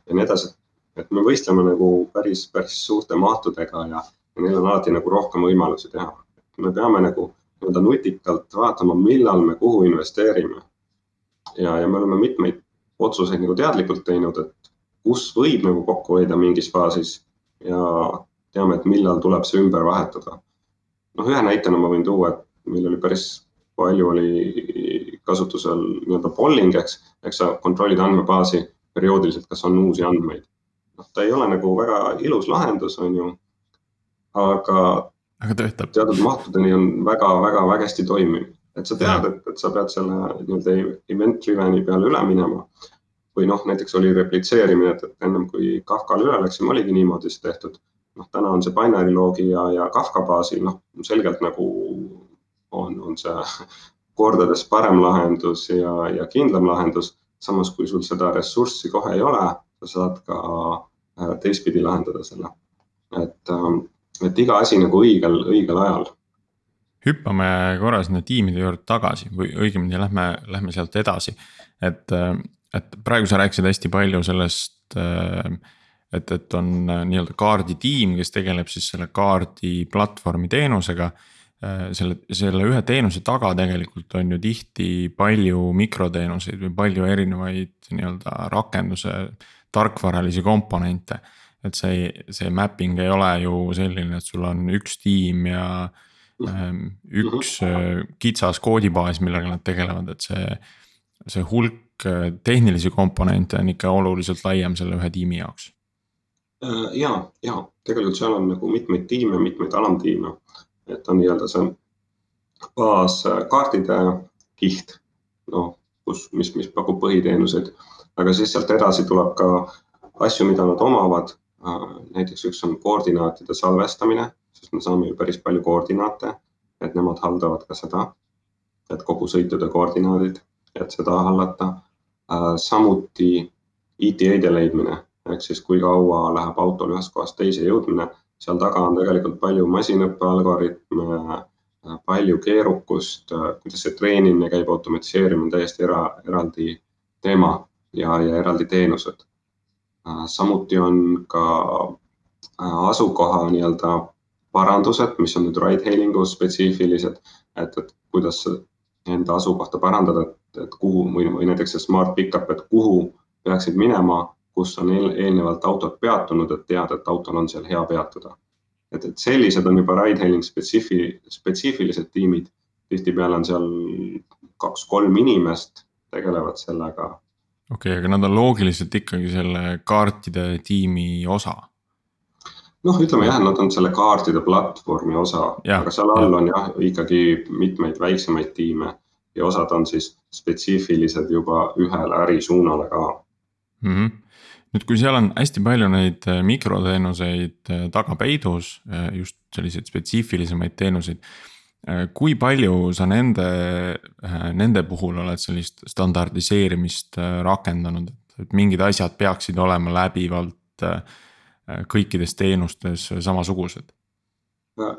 ja nii edasi. et me võistleme nagu päris, päris suurte mahtudega ja, ja neil on alati nagu rohkem võimalusi teha. me peame nagu nii-öelda nutikalt vaatama, millal me kuhu investeerime. ja, ja me oleme mitmeid otsuseid nagu teadlikult teinud, et kus võib nagu kokku hoida mingis faasis ja teame, et millal tuleb see ümber vahetada. noh, ühe näitena ma võin tuua, et meil oli päris palju oli kasutusel nii-öelda polling, eks, eks sa kontrollid andmebaasi perioodiliselt, kas on uusi andmeid. noh, ta ei ole nagu väga ilus lahendus, on ju. aga. aga töötab. teatud mahtudeni on väga-väga väga hästi toimiv, et sa tead, et, et sa pead selle nii-öelda event driven'i peale üle minema. või noh, näiteks oli replitseerimine, et, et ennem kui Kafkale üle läksime, oligi niimoodi see tehtud noh, täna on see binary log'i ja, ja Kafka baasil, noh, selgelt nagu on, on see kordades parem lahendus ja, ja kindlam lahendus. Samas, kui sul seda ressurssi kohe ei ole, sa saad ka äh, teistpidi lahendada selle. et, ähm, et iga asi nagu õigel, õigel ajal. hüppame korra sinna tiimide juurde tagasi või õigemini lähme, lähme sealt edasi. et, äh, et praegu sa rääkisid hästi palju sellest äh, et, et on nii-öelda kaarditiim, kes tegeleb siis selle kaardi platvormi teenusega. Äh, selle, selle ühe teenuse taga tegelikult on ju tihti palju mikroteenuseid või palju erinevaid nii-öelda rakenduse tarkvaralisi komponente. et see, see mapping ei ole ju selline, et sul on üks tiim ja ähm, üks äh, kitsas koodibaas, millega nad tegelevad, et see see hulk tehnilisi komponente on ikka oluliselt laiem selle ühe tiimi jaoks. Ja, ja tegelikult seal on nagu mitmeid tiime, mitmeid alamtiime, et on nii-öelda see baaskaartide kiht, noh, kus, mis, mis pakub põhiteenuseid, aga siis sealt edasi tuleb ka asju, mida nad omavad. näiteks üks on koordinaatide salvestamine, sest me saame ju päris palju koordinaate, et nemad haldavad ka seda, et kogu sõitude koordinaadid, et seda hallata. samuti ETA-de leidmine ehk siis kui kaua läheb autol ühest kohast teise jõudmine, seal taga on tegelikult palju masinõppe algoritme, palju keerukust, kuidas see treenimine käib, automatiseerimine on täiesti era, eraldi teema ja, ja eraldi teenused. samuti on ka asukoha nii-öelda parandused, mis on nüüd ride-hailing'u spetsiifilised, et, et kuidas enda asukohta parandada, et, et kuhu või, või näiteks see smart pickup, et kuhu peaksid minema kus on eel, eelnevalt autod peatunud, et teada, et autol on seal hea peatuda. et, et sellised on juba ride-hailing spetsiifi, spetsiifilised tiimid. tihtipeale on seal kaks-kolm inimest tegelevad sellega. okei okay,, aga nad on loogiliselt ikkagi selle kaartide tiimi osa noh, ütleme jah, nad on selle kaartide platvormi osa, aga seal all on jah ikkagi mitmeid väiksemaid tiime ja osad on siis spetsiifilised juba ühele ärisuunale ka mm. -hmm nüüd, kui seal on hästi palju neid äh, mikroteenuseid äh, taga peidus, äh, just selliseid spetsiifilisemaid teenuseid. kui palju sa nende, nende puhul oled sellist standardiseerimist rakendanud, et mingid asjad peaksid olema läbivalt kõikides teenustes samasugused?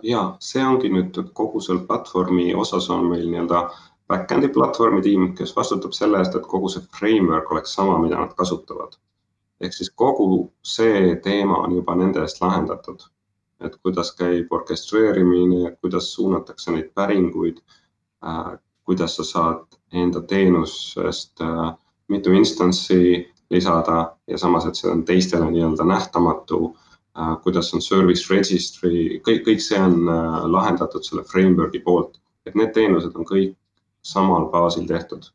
ja see ongi nüüd kogu selle platvormi osas on meil nii-öelda back-end'i platvormi tiim, kes vastutab selle eest, et kogu see framework oleks sama, mida nad kasutavad ehk siis kogu see teema on juba nende eest lahendatud. et kuidas käib orkestreerimine, kuidas suunatakse neid päringuid äh,, kuidas sa saad enda teenusest äh, mitu instantsi lisada ja samas, et see on teistele nii-öelda nähtamatu äh,. kuidas on service registry, kõik, kõik see on äh, lahendatud selle framework'i poolt, et need teenused on kõik samal baasil tehtud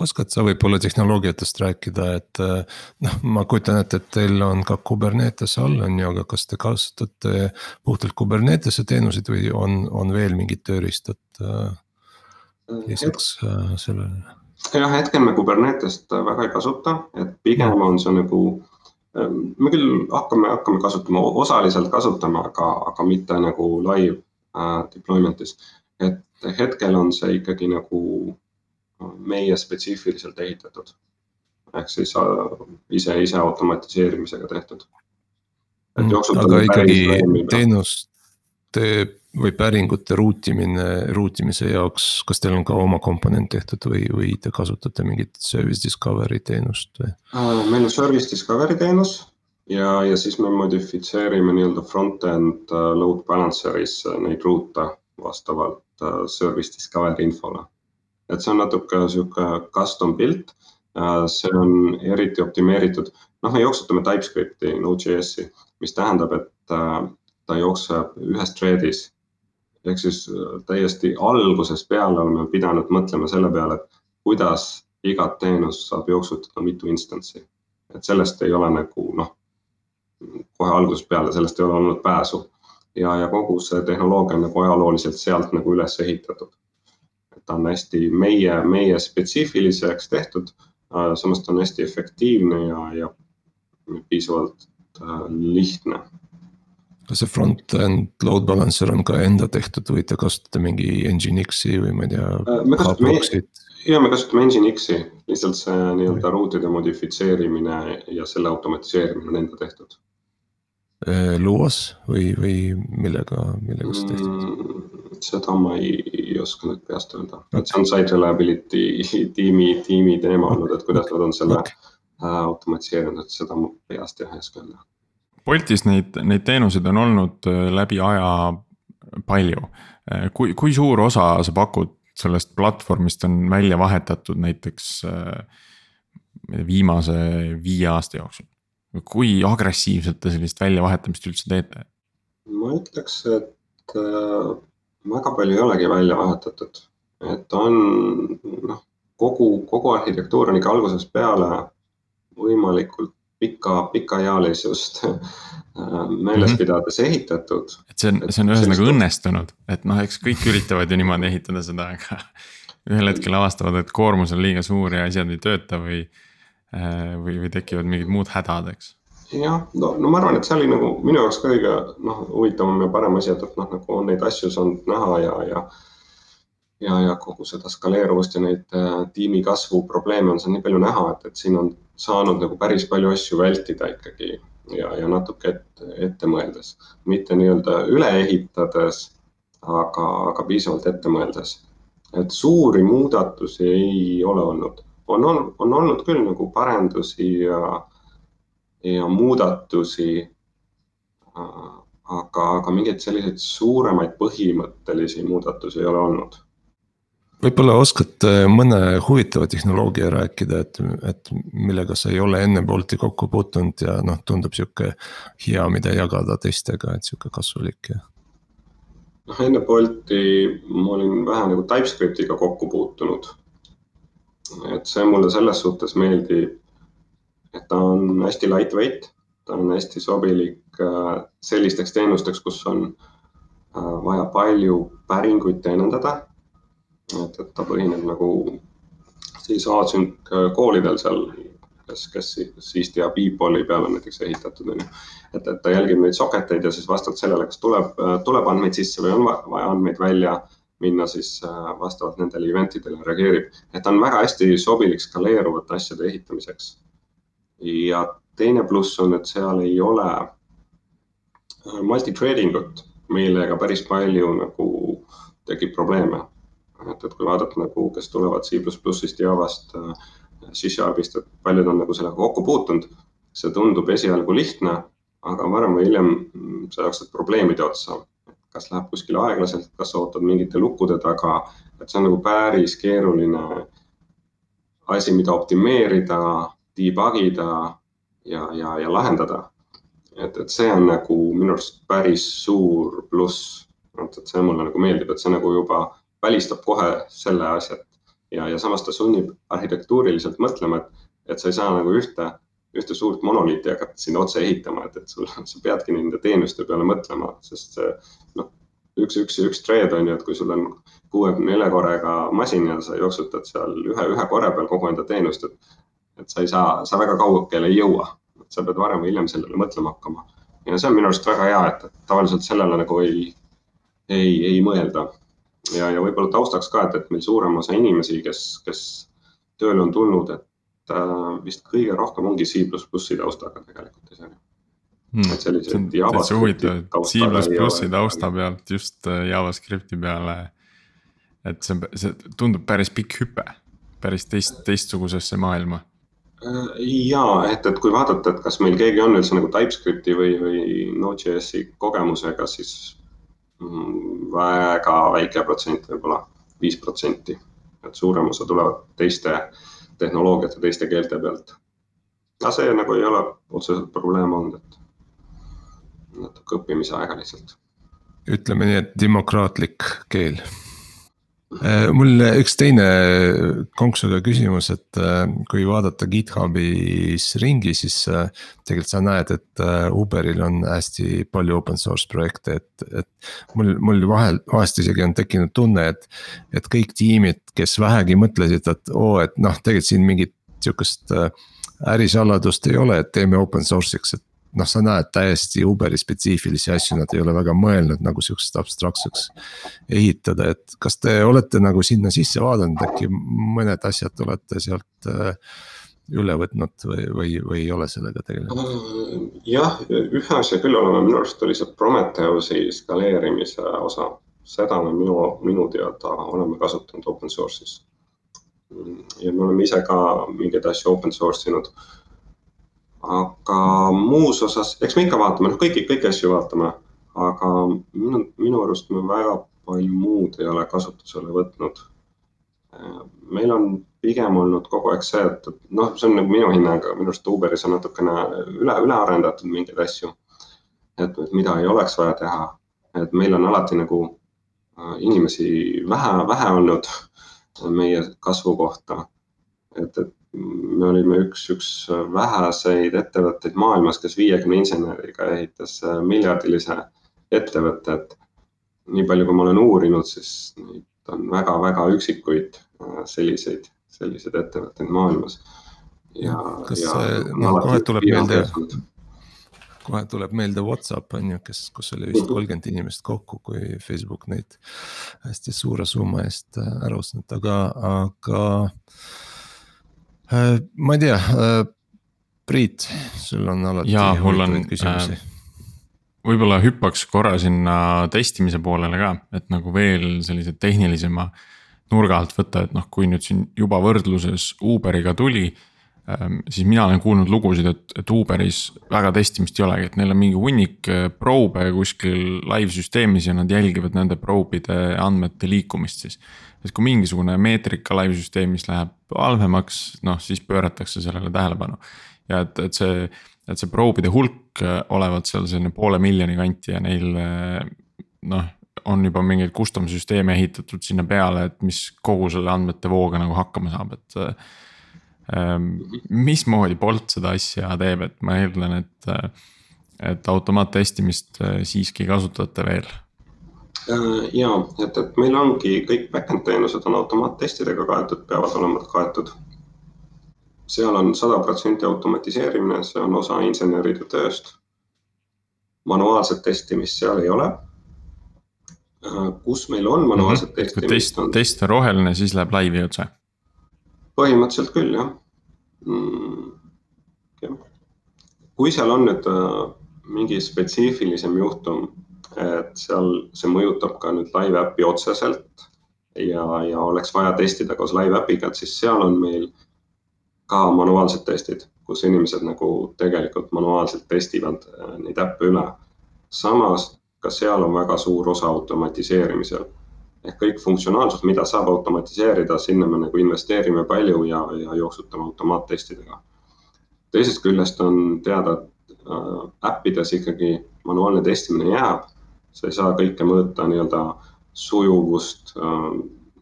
oskad sa võib-olla tehnoloogiatest rääkida, et noh, ma kujutan ette, et teil on ka Kubernetes all on ju, aga kas te kasutate puhtalt Kubernetese teenuseid või on, on veel mingid tööriistad äh, lisaks äh, sellele? jah, hetkel me Kubernetest väga ei kasuta, et pigem on see nagu me küll hakkame, hakkame kasutama, osaliselt kasutama, aga, aga mitte nagu live deployment'is. Et hetkel on see ikkagi nagu meie spetsiifiliselt ehitatud. ehk siis äh, ise, ise automatiseerimisega tehtud. Mm, aga ikkagi teenuste või päringute ruutimine, ruutimise jaoks, kas teil on ka oma komponent tehtud või, või te kasutate mingit service discovery teenust või? Äh, meil on service discovery teenus ja, ja siis me modifitseerime nii-öelda front-end äh, load balancer'is neid ruute vastavalt service discovery infole et see on natuke sihuke custom pilt. see on eriti optimeeritud, noh, me jooksutame TypeScripti, Node.js-i, mis tähendab, et äh, ta jookseb ühes thread'is. ehk siis äh, täiesti algusest peale oleme pidanud mõtlema selle peale, et kuidas igat teenust saab jooksutada mitu instantsi. et sellest ei ole nagu noh, kohe algusest peale sellest ei ole olnud pääsu ja, ja kogu see tehnoloogia on nagu ajalooliselt sealt nagu üles ehitatud ta on hästi meie, meie spetsiifiliseks tehtud. Äh, samas ta on hästi efektiivne ja, ja piisavalt äh, lihtne. kas see front-end load balancer on ka enda tehtud või te kasutate mingi Nginx-i või ma ei tea? Äh, me kasutame, ja me kasutame Nginx-i, lihtsalt see nii-öelda ruutide modifitseerimine ja selle automatiseerimine on enda tehtud. Luas või, või millega, millega see tehtud mm,? seda ma ei, ei oska nüüd peast öelda, et see on site reliability tiimi, tiimi teema olnud, et kuidas nad on selle okay. Äh, automatiseerinud, seda ma peast jah ei oska öelda. Boltis neid, neid teenuseid on olnud äh, läbi aja palju. Äh, kui, kui suur osa sa pakud sellest platvormist on välja vahetatud näiteks viimase viie aasta jooksul? Kui agressiivselt te sellist väljavahetamist üldse teete? ma ütleks, et väga palju ei olegi välja vahetatud, et on noh, kogu, kogu arhitektuur on ikka algusest peale võimalikult pika, pikaealisust meeles mm -hmm. pidades ehitatud. et see on, see on ühesõnaga õnnestunud, et noh, eks kõik üritavad ju niimoodi ehitada seda, aga ühel hetkel avastavad, et koormus on liiga suur ja asjad ei tööta või, või, või tekivad mingid muud hädad, eks jah, no, no ma arvan, et see oli nagu minu jaoks ka kõige noh, huvitavam ja parem asi, et, et noh, nagu on neid asju saanud näha ja, ja. ja, ja kogu seda skaleeruvust ja neid äh, tiimi kasvu probleeme on seal nii palju näha, et, et siin on saanud nagu päris palju asju vältida ikkagi ja, ja natuke ette, ette mõeldes, mitte nii-öelda üle ehitades, aga, aga piisavalt ette mõeldes. et suuri muudatusi ei ole olnud, on, on, on olnud küll nagu parendusi ja ja muudatusi. aga, aga mingeid selliseid suuremaid põhimõttelisi muudatusi ei ole olnud võib-olla oskad äh, mõne huvitava tehnoloogia rääkida, et, et millega sa ei ole enne Bolti kokku puutunud ja noh, tundub sihuke hea, mida jagada teistega, et sihuke kasulik ja. noh, enne Bolti ma olin vähe nagu TypeScriptiga kokku puutunud. Et see mulle selles suhtes meeldib, et ta on hästi lightweight, ta on hästi sobilik äh, sellisteks teenusteks, kus on äh, vaja palju päringuid teenindada. et, et ta põhineb nagu siis async äh, koolidel seal, kes, kes siisti ja Beepoli peale näiteks ehitatud on ju. et, et ta jälgib neid socket eid ja siis vastavalt sellele, kas tuleb, tuleb andmeid sisse või on vaja andmeid välja minna, siis vastavalt nendele event idele reageerib. et ta on väga hästi sobilik skaleeruvate asjade ehitamiseks ja teine pluss on, et seal ei ole äh, multitrading ut, millega päris palju nagu tekib probleeme. et, et kui vaadata nagu, kes tulevad C++-ist, Javast, äh, C-Sharpist, et paljud on nagu sellega kokku puutunud. see tundub esialgu lihtne, aga varem või hiljem mm, sa jooksed probleemide otsa. Kas läheb kuskile aeglaselt, kas sa ootad mingite lukkude taga, et see on nagu päris keeruline asi, mida optimeerida debug ida ja, ja, ja lahendada. et, et see on nagu minu arust päris suur pluss. et, et see mulle nagu meeldib, et see nagu juba välistab kohe selle asja ja, ja samas ta sunnib arhitektuuriliselt mõtlema, et, et sa ei saa nagu ühte, ühte suurt monoliiti hakata sinna otse ehitama, et, et sul, sa peadki nende teenuste peale mõtlema, sest noh, üks, üks üks thread on ju, et kui sul on kuuekümne nelja korraga masin ja sa jooksutad seal ühe, ühe korra peal kogu enda teenust, et et sa ei saa, sa väga kaugele ei jõua, sa pead varem või hiljem sellele mõtlema hakkama. ja see on minu arust väga hea, et tavaliselt sellele nagu ei, ei, ei mõelda. ja, ja võib-olla taustaks ka, et, et meil suurem osa inimesi, kes, kes tööle on tulnud, et vist kõige rohkem ongi C++-i taustaga tegelikult ise hmm.. et sellised. täitsa huvitav, et C++-i tausta pealt just äh, JavaScripti peale. et see, see tundub päris pikk hüpe, päris teist, teistsugusesse maailma ja et, et kui vaadata, et kas meil keegi on üldse nagu TypeScripti või, või Node.js-i kogemusega, siis mm, väga väike protsent võib, võib-olla viis protsenti. et suurem osa tulevad teiste tehnoloogiate, teiste keelte pealt. aga see nagu ei ole otseselt probleem olnud, et natuke õppimise aega lihtsalt. ütleme nii, et demokraatlik keel mul üks teine konksuga küsimus, et äh, kui vaadata GitHubis ringi, siis äh, tegelikult sa näed, et Uberil on hästi palju open source projekte, et, et mul, mul vahel, vahest isegi on tekkinud tunne, et. et kõik tiimid, kes vähegi mõtlesid, et oo, et noh, tegelikult siin mingit sihukest ärisaladust ei ole, et teeme open source'iks, et noh, sa näed täiesti Uberi spetsiifilisi asju, nad ei ole väga mõelnud nagu sihukeseks abstraktseks ehitada, et kas te olete nagu sinna sisse vaadanud, äkki mõned asjad olete sealt äh, üle võtnud või, või, või ei ole sellega tegelenud? jah, ühe asja küll oleme, minu arust oli see Prometheusi skaleerimise osa, seda me minu, minu teada oleme kasutanud open source'is. ja me oleme ise ka mingeid asju open source inud aga muus osas, eks me ikka vaatame, noh, kõiki, kõiki asju vaatame, aga minu, minu arust me väga palju muud ei ole kasutusele võtnud. meil on pigem olnud kogu aeg see, et, et noh, see on nagu minu hinnang, minu arust Uberis on natukene üle, üle arendatud mingeid asju. et, mida ei oleks vaja teha, et meil on alati nagu äh, inimesi vähe, vähe olnud meie kasvu kohta. et, et me olime üks, üks väheseid ettevõtteid maailmas, kes viiekümne inseneriga ehitas miljardilise ettevõtte, et nii palju, kui ma olen uurinud, siis neid on väga-väga üksikuid selliseid, selliseid ettevõtteid maailmas. ja, ja no, kohe tuleb meelde kohe tuleb meelde Whatsapp on ju, kes, kus oli vist kolmkümmend inimest kokku, kui Facebook neid hästi suure summa eest äh, ära ostnud, aga, aga. Äh, ma ei tea, äh, Priit, sul on alati huvitavaid küsimusi äh võib-olla hüppaks korra sinna testimise poolele ka, et nagu veel sellise tehnilisema nurga alt võtta, et noh, kui nüüd siin juba võrdluses Uberiga tuli Ehm, siis mina olen kuulnud lugusid, et, et Uberis väga testimist ei olegi, et neil on mingi hunnik probe kuskil live süsteemis ja nad jälgivad nende probe'ide andmete liikumist siis. Et kui mingisugune meetrika live süsteemis läheb halvemaks, noh siis pööratakse sellele tähelepanu. ja et, et see, et see probe'ide hulk eh, olevat seal selline poole miljoni kanti ja neil eh, noh on juba mingeid custom süsteeme ehitatud sinna peale, et mis kogu selle andmete vooga nagu hakkama saab, et Ehm, mismoodi Bolt seda asja teeb, et ma eeldan, et, et automaattestimist äh, siiski kasutate veel? Äh, ja, et, et meil ongi kõik back-end teenused on automaattestidega kaetud, peavad olema kaetud. seal on sada protsenti automatiseerimine, see on osa inseneride tööst. manuaalset testimist seal ei ole. Äh, kus meil on manuaalset mm -hmm. testimist? kui test, test on roheline, siis läheb laivi otse põhimõtteliselt küll jah mm,. kui seal on nüüd äh, mingi spetsiifilisem juhtum, et seal see mõjutab ka nüüd live äppi otseselt ja, ja oleks vaja testida koos live äpiga, et siis seal on meil ka manuaalsed testid, kus inimesed nagu tegelikult manuaalselt testivad äh, neid äppe üle. samas ka seal on väga suur osa automatiseerimisel ehk kõik funktsionaalsus, mida saab automatiseerida, sinna me nagu investeerime palju ja, ja jooksutame automaattestidega. teisest küljest on teada, et äh, äppides ikkagi manuaalne testimine jääb. Sa ei saa kõike mõõta nii-öelda sujuvust äh,.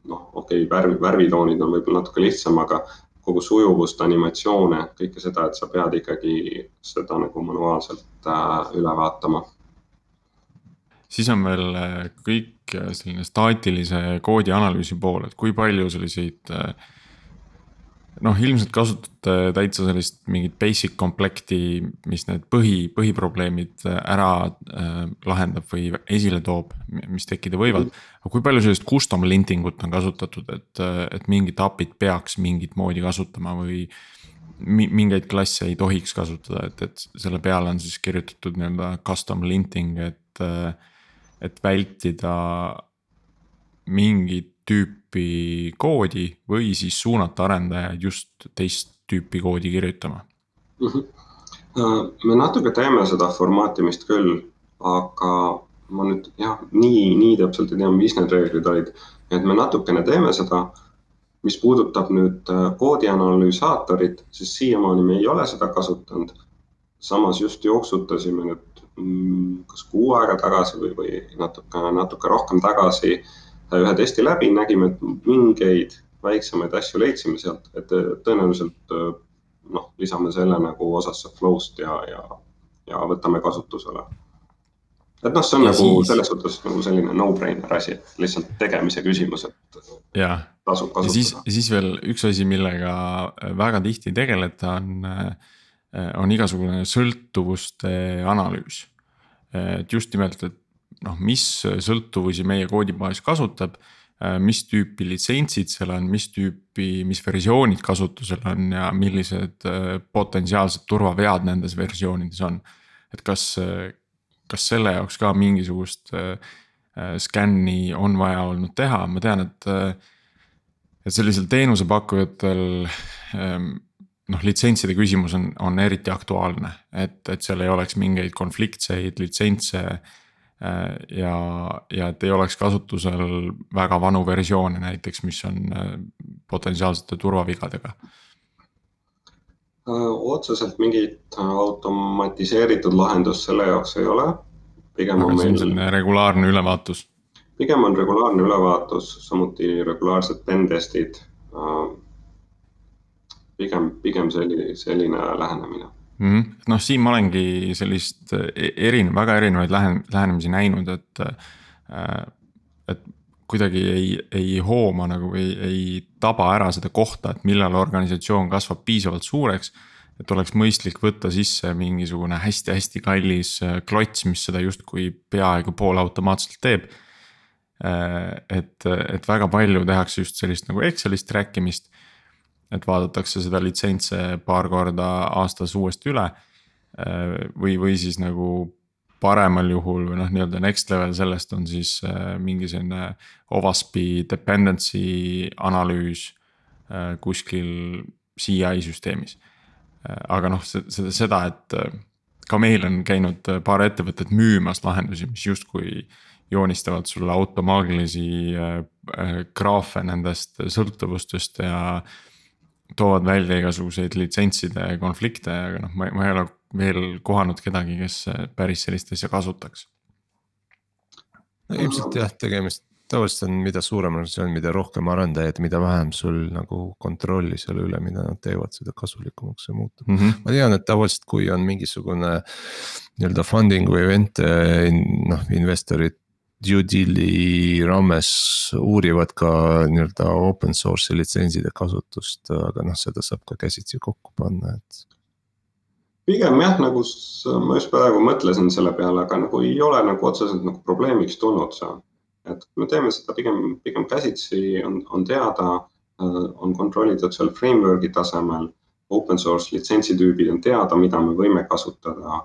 noh, okei okay,, värvi, värvitoonid on võib-olla natuke lihtsam, aga kogu sujuvust, animatsioone, kõike seda, et sa pead ikkagi seda nagu manuaalselt äh, üle vaatama siis on veel äh, kõik selline staatilise koodi analüüsi pool, et kui palju selliseid. Äh, noh, ilmselt kasutate täitsa sellist mingit basic komplekti, mis need põhi, põhiprobleemid ära äh, lahendab või esile toob, mis tekkida võivad. aga kui palju sellist custom linting ut on kasutatud, et, et mingit API-t peaks mingit moodi kasutama või mingeid klasse ei tohiks kasutada, et, et selle peale on siis kirjutatud nii-öelda custom linting, et et vältida mingit tüüpi koodi või siis suunata arendajaid just teist tüüpi koodi kirjutama mm? -hmm. me natuke teeme seda formaatimist küll, aga ma nüüd jah, nii, nii täpselt ei tea, mis need reeglid olid, et me natukene teeme seda. mis puudutab nüüd äh, koodi analüüsaatorit, siis siiamaani me ei ole seda kasutanud. samas just jooksutasime nüüd Mm, kas kuu aega tagasi või, või natuke, natuke rohkem tagasi ühe testi läbi, nägime, et mingeid väiksemaid asju leidsime sealt, et tõenäoliselt noh, lisame selle nagu osasse flow'st ja, ja, ja võtame kasutusele. et noh, see on ja nagu siis... selles suhtes nagu selline no-brainer asi, et lihtsalt tegemise küsimus, et. tasub kasutada. ja siis, siis veel üks asi, millega väga tihti tegeleda on äh, Äh, on igasugune sõltuvuste analüüs. et just nimelt, et noh, mis sõltuvusi meie koodibaas kasutab, äh, mis tüüpi litsentsid seal on, mis tüüpi, mis versioonid kasutusel on ja millised äh, potentsiaalsed turvavead nendes versioonides on. et kas, kas selle jaoks ka mingisugust skänni on vaja olnud teha, ma tean, et et sellisel teenusepakkujatel ähm, noh, litsentside küsimus on, on eriti aktuaalne, et, et seal ei oleks mingeid konfliktseid litsentse. Äh, ja, ja et ei oleks kasutusel väga vanu versioone näiteks, mis on äh, potentsiaalsete turvavigadega äh, otseselt mingit automatiseeritud lahendust selle jaoks ei ole. pigem aga on meil. selline regulaarne ülevaatus. pigem on regulaarne ülevaatus, samuti regulaarsed pen testid. pigem, pigem selline, selline lähenemine mm -hmm.. noh, siin ma olengi sellist e-, erin-, väga erinevaid lähen-, lähenemisi näinud, et, et kuidagi ei, ei hooma nagu ei, ei taba ära seda kohta, et millal organisatsioon kasvab piisavalt suureks. et oleks mõistlik võtta sisse mingisugune hästi-hästi kallis äh, klots, mis seda justkui peaaegu poolautomaatselt teeb. Äh, et, et väga palju tehakse just sellist nagu Excelist track imist. Et vaadatakse seda litsentse paar korda aastas uuesti üle. Äh, või, või siis nagu paremal juhul või noh, nii-öelda next level sellest on siis äh, mingi selline OWASP-i dependency analüüs äh, kuskil CI süsteemis. Äh, aga noh, seda, et ka meil on käinud paar ettevõtet müümas lahendusi, mis justkui joonistavad sulle automaagilisi graafe nendest sõltuvustest ja toovad välja igasuguseid litsentside konflikte, aga noh, ma, ma ei ole veel kohanud kedagi, kes päris sellist asja kasutaks? no ilmselt jah, tegemist tavaliselt on, mida suurem organisatsioon, mida rohkem arendajaid, mida vähem sul nagu kontrolli selle üle, mida nad teevad, seda kasulikumaks see muutub mm. -hmm. ma tean, et tavaliselt, kui on mingisugune nii-öelda funding või event, noh investorid due deal'i raames uurivad ka nii-öelda open source'i litsentside kasutust, aga noh, seda saab ka käsitsi kokku panna, et pigem jah, nagu ma just praegu mõtlesin selle peale, aga nagu ei ole nagu otseselt nagu probleemiks tulnud see. et me teeme seda pigem, pigem käsitsi, on, on teada, äh, on kontrollitud seal framework'i tasemel. Open source litsentsitüübid on teada, mida me võime kasutada.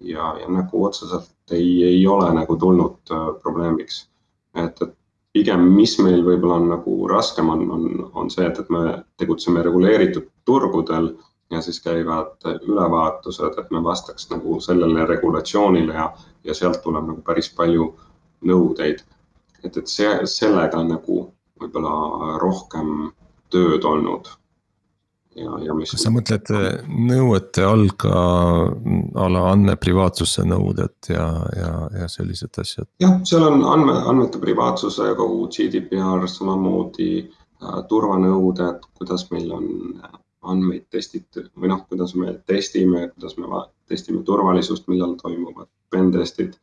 Ja, ja nagu otseselt ei, ei ole nagu tulnud äh, probleemiks. et, et pigem, mis meil võib-olla on nagu raskem, on, on, on see, et, et me tegutseme reguleeritud turgudel ja siis käivad ülevaatused, et me vastaks nagu sellele regulatsioonile ja, ja sealt tuleb nagu päris palju nõudeid. et, et see, sellega nagu võib-olla rohkem tööd olnud. Ja, ja mis. kas sa mõtled äh, nõuete all ka a la andmeprivaatsuse nõuded ja, ja, ja sellised asjad? jah, seal on andme, andmete privaatsuse kogu GDPR, samamoodi äh, turvanõuded, kuidas meil on andmeid testiti või noh, kuidas me testime, kuidas me testime turvalisust, millal toimuvad pentestid,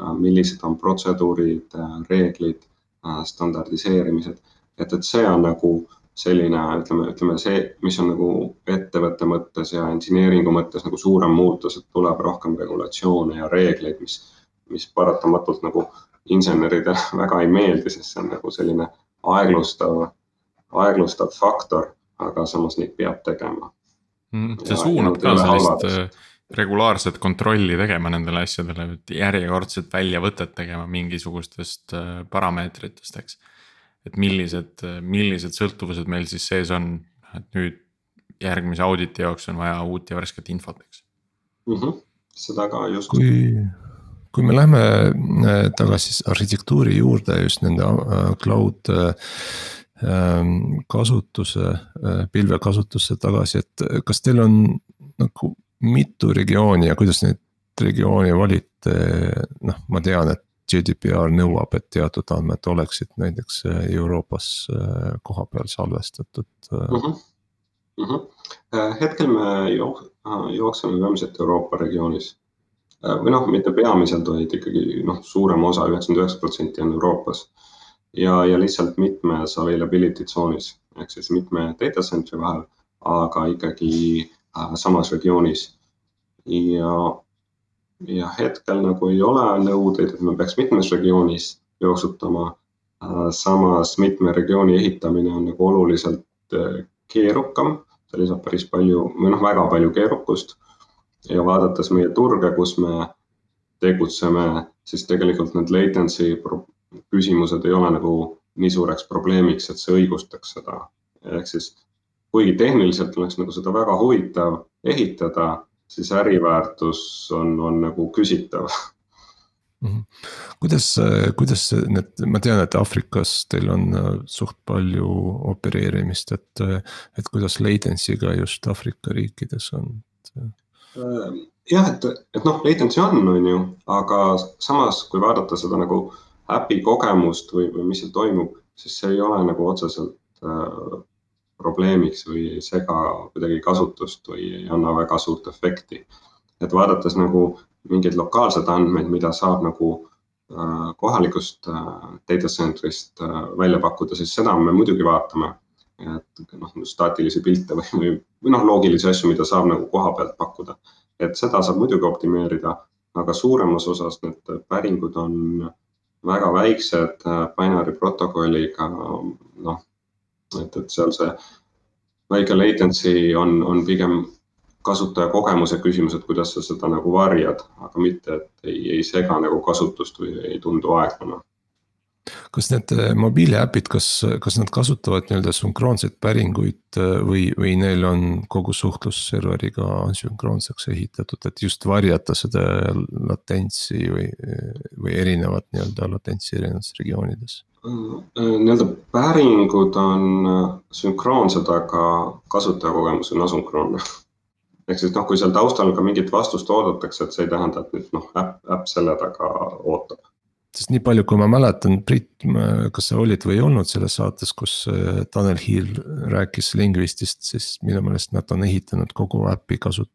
äh, millised on protseduurid, äh, reeglid, äh, standardiseerimised. et, et see on nagu selline, ütleme, ütleme see, mis on nagu ettevõtte mõttes ja engineering'u mõttes nagu suurem muutus, et tuleb rohkem regulatsioone ja reegleid, mis, mis paratamatult nagu inseneridele väga ei meeldi, sest see on nagu selline aeglustav, aeglustav faktor aga samas neid peab tegema mm,. see ja, suunab ka sellist äh, regulaarset kontrolli tegema nendele asjadele, et järjekordset väljavõtet tegema mingisugustest äh, parameetritest, eks. Et millised, millised sõltuvused meil siis sees on, et nüüd järgmise auditi jaoks on vaja uut ja värsket infot, eks mm. -hmm. seda ka just. kui, kui me läheme äh, tagasi arhitektuuri juurde just nende cloud Ähm, kasutuse, äh, pilvekasutusse tagasi, et kas teil on nagu mitu regiooni ja kuidas neid regioone valite, noh, ma tean, et GDPR nõuab, et teatud andmed oleksid näiteks äh, Euroopas äh, kohapeal salvestatud mm. -hmm. Mm -hmm. hetkel me jookseme peamiselt Euroopa regioonis või noh, mitte peamiselt, vaid ikkagi noh, suurem osa, üheksakümmend üheksa protsenti on Euroopas ja, ja lihtsalt mitmes availability tsoonis ehk siis mitme data center'i vahel, aga ikkagi samas regioonis. ja, ja hetkel nagu ei ole nõudeid, et me peaks mitmes regioonis jooksutama äh,. samas mitme regiooni ehitamine on nagu oluliselt äh, keerukam, see lisab päris palju või noh, väga palju keerukust. ja vaadates meie turge, kus me tegutseme, siis tegelikult need latency küsimused ei ole nagu nii suureks probleemiks, et see õigustaks seda. ehk siis kuigi tehniliselt oleks nagu seda väga huvitav ehitada, siis äriväärtus on, on nagu küsitav. -hmm. kuidas, kuidas need, ma tean, et Aafrikas teil on äh, suht palju opereerimist, et, et kuidas latency'ga just Aafrika riikides on? jah, et, et noh, latency on, on ju, aga samas, kui vaadata seda nagu äpi kogemust või, või mis seal toimub, siis see ei ole nagu otseselt äh, probleemiks või ei sega kuidagi kasutust või ei anna väga suurt efekti. et vaadates nagu mingeid lokaalseid andmeid, mida saab nagu äh, kohalikust äh, data center'ist äh, välja pakkuda, siis seda me muidugi vaatame. et noh, staatilisi pilte või, või, või noh, loogilisi asju, mida saab nagu koha pealt pakkuda. et seda saab muidugi optimeerida, aga suuremas osas need päringud on väga väiksed binary protokolliga, noh et, et seal see väike latency on, on pigem kasutaja kogemuse küsimus, et kuidas sa seda nagu varjad, aga mitte, et ei, ei sega nagu kasutust või ei tundu aeglane kas need äh, mobiiliäpid, kas, kas nad kasutavad nii-öelda sünkroonseid päringuid äh, või, või neil on kogu suhtlus serveriga sünkroonseks ehitatud, et just varjata seda latentsi või, või erinevat nii-öelda latentsi erinevates regioonides? Nii-öelda päringud on äh, sünkroonsed, aga kasutajakogemus on asünkroonne. ehk siis noh, kui seal taustal ka mingit vastust oodatakse, et see ei tähenda, et nüüd noh, äpp, äpp selle taga ootab. sest nii palju, kui ma mäletan, Priit, kas sa olid või ei olnud selles saates, kus äh, Tanel Hiil rääkis Lingvistist, siis minu meelest nad on ehitanud kogu äpi kasut-.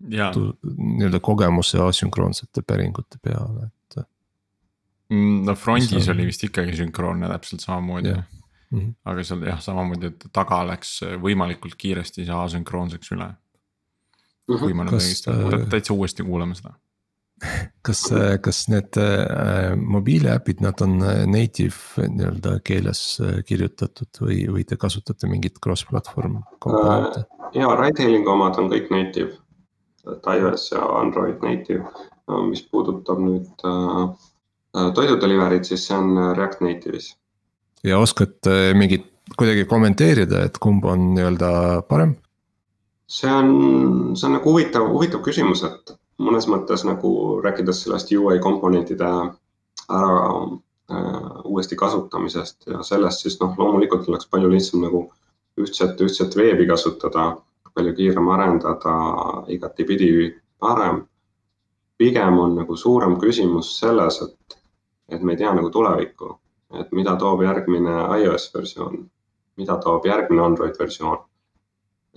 nii-öelda kogemuse asünkroonsete päringute peale no Frontis on... oli vist ikkagi sünkroonne täpselt samamoodi yeah.. Mm -hmm. aga seal jah, samamoodi, et taga läks võimalikult kiiresti see asünkroonseks üle mm. -hmm. kui ma nüüd õigesti äh..., täitsa uuesti kuulama seda. kas, äh, kas need äh, mobiiliäpid, nad on äh, native nii-öelda keeles äh, kirjutatud või, või te kasutate mingit cross-platvorm komponente äh,? ja, ride-hailing omad on kõik native, et iOS ja Android native, mis puudutab nüüd äh, Äh, toidudelivery'd, siis see on äh, React Native'is. ja oskad äh, mingit kuidagi kommenteerida, et kumb on nii-öelda parem? see on, see on nagu huvitav, huvitav küsimus, et mõnes mõttes nagu rääkides sellest UI komponentide ära äh, uuesti kasutamisest ja sellest, siis noh, loomulikult oleks palju lihtsam nagu ühtset, ühtset veebi kasutada, palju kiirem arendada, igatipidi parem. pigem on nagu suurem küsimus selles, et et me ei tea nagu tulevikku, et mida toob järgmine iOS versioon, mida toob järgmine Android versioon.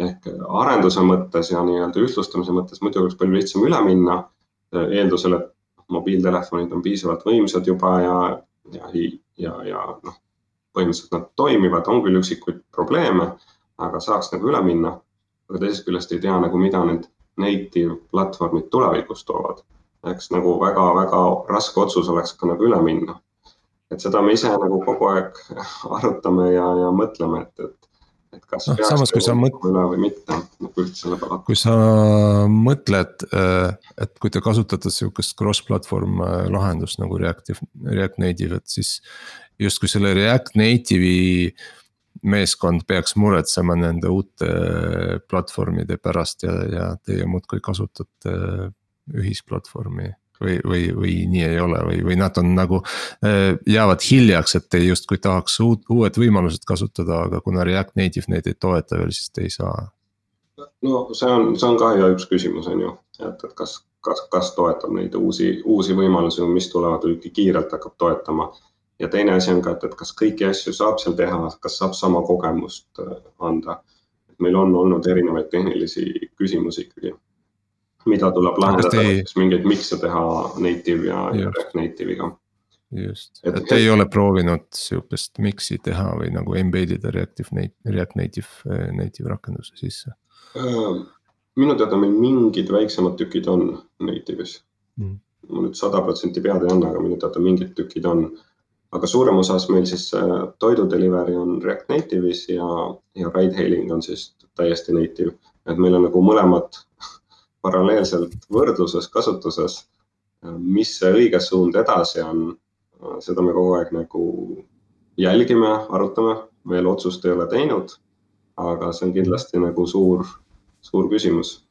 ehk arenduse mõttes ja nii-öelda ühtlustamise mõttes muidugi oleks palju lihtsam üle minna, eeldusel, et mobiiltelefonid on piisavalt võimsad juba ja, ja, ja, ja noh, põhimõtteliselt nad toimivad, on küll üksikuid probleeme, aga saaks nagu üle minna. aga teisest küljest ei tea nagu, mida need native platvormid tulevikus toovad eks nagu väga-väga raske otsus oleks ka nagu üle minna. et seda me ise nagu kogu aeg arutame ja, ja mõtleme, et, et, et kas no, peaks samas, kui sa mõt... üle või mitte nagu ühtsele peale. kui sa mõtled, äh, et kui te kasutate sihukest cross-platvorm äh, lahendust nagu Reactive, React Native, et siis justkui selle React Native'i meeskond peaks muretsema nende uute platvormide pärast ja, ja teie muudkui kasutate ühisplatvormi või, või, või nii ei ole või, või nad on nagu äh, jäävad hiljaks, et te justkui tahaks uut, uued võimalused kasutada, aga kuna React Native neid ei toeta veel, siis te ei saa. no see on, see on ka ju üks küsimus, on ju, et, et kas, kas, kas toetab neid uusi, uusi võimalusi, mis tulevad kiirelt hakkab toetama. ja teine asi on ka, et, et kas kõiki asju saab seal teha, kas saab sama kogemust äh, anda. meil on olnud erinevaid tehnilisi küsimusi ikkagi mida tuleb lahendada, kas mingeid miks'e teha native ja, ja React Native'iga. just, et, et ei ole proovinud sihukest mix'i teha või nagu embed ida Reactive, React Native, eh, native rakenduse sisse? minu teada meil mingid väiksemad tükid on native'is mm.. ma nüüd sada protsenti pead ei anna, aga minu teada mingid tükid on. aga suurem osas meil siis toidu delivery on React Native'is ja, ja ride hailing on siis täiesti native. et meil on nagu mõlemad paralleelselt võrdluses, kasutuses. mis see õige suund edasi on, seda me kogu aeg nagu jälgime, arutame, veel otsust ei ole teinud. aga see on kindlasti nagu suur, suur küsimus.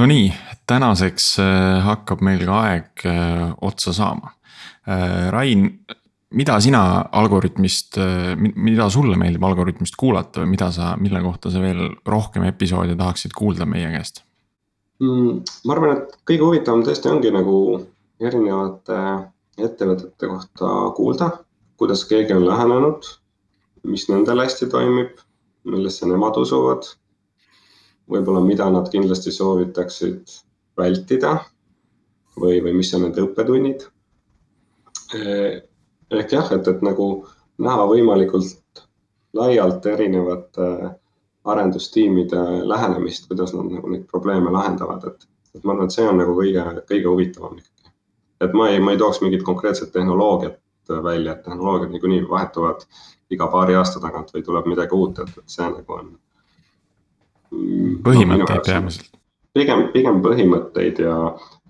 Nonii, tänaseks äh, hakkab meil ka aeg äh, otsa saama. Äh, Rain, mida sina Algorütmist, mida sulle meeldib Algorütmist kuulata või mida sa, mille kohta sa veel rohkem episoode tahaksid kuulda meie käest? Mm,? ma arvan, et kõige huvitavam tõesti ongi nagu erinevate ettevõtete kohta kuulda, kuidas keegi on lähenenud, mis nendel hästi toimib, millesse nemad usuvad. võib-olla, mida nad kindlasti soovitaksid vältida või, või mis on nende õppetunnid. ehk jah, et, et nagu näha võimalikult laialt erinevate arendustiimide lähenemist, kuidas nad nagu neid probleeme lahendavad, et, et ma arvan, et see on nagu kõige, kõige huvitavam ikkagi. et ma ei, ma ei tooks mingit konkreetset tehnoloogiat välja, et tehnoloogiad niikuinii vahetuvad iga paari aasta tagant või tuleb midagi uut, et, et see nagu on. Mm, põhimõtteid no, peamiselt. pigem, pigem põhimõtteid ja,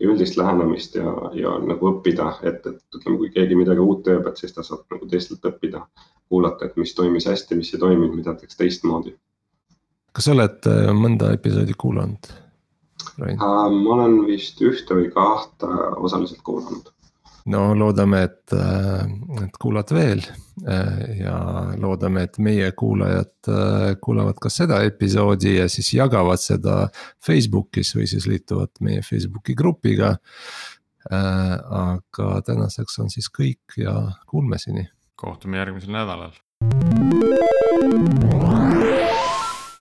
ja üldist lähenemist ja, ja nagu õppida, et, et ütleme, kui keegi midagi uut teeb, et siis ta saab nagu teistelt õppida. kuulata, et mis toimis hästi, mis ei toiminud, mida teeks teistmoodi. Kas sa oled äh, mõnda episoodi kuulanud? ma olen vist ühte või kahte osaliselt kuulanud no loodame, et, äh, et kuulad veel äh, ja loodame, et meie kuulajad äh, kuulavad ka seda episoodi ja siis jagavad seda Facebookis või siis liituvad meie Facebooki grupiga. aga tänaseks on siis kõik ja kuulmiseni. kohtume järgmisel nädalal.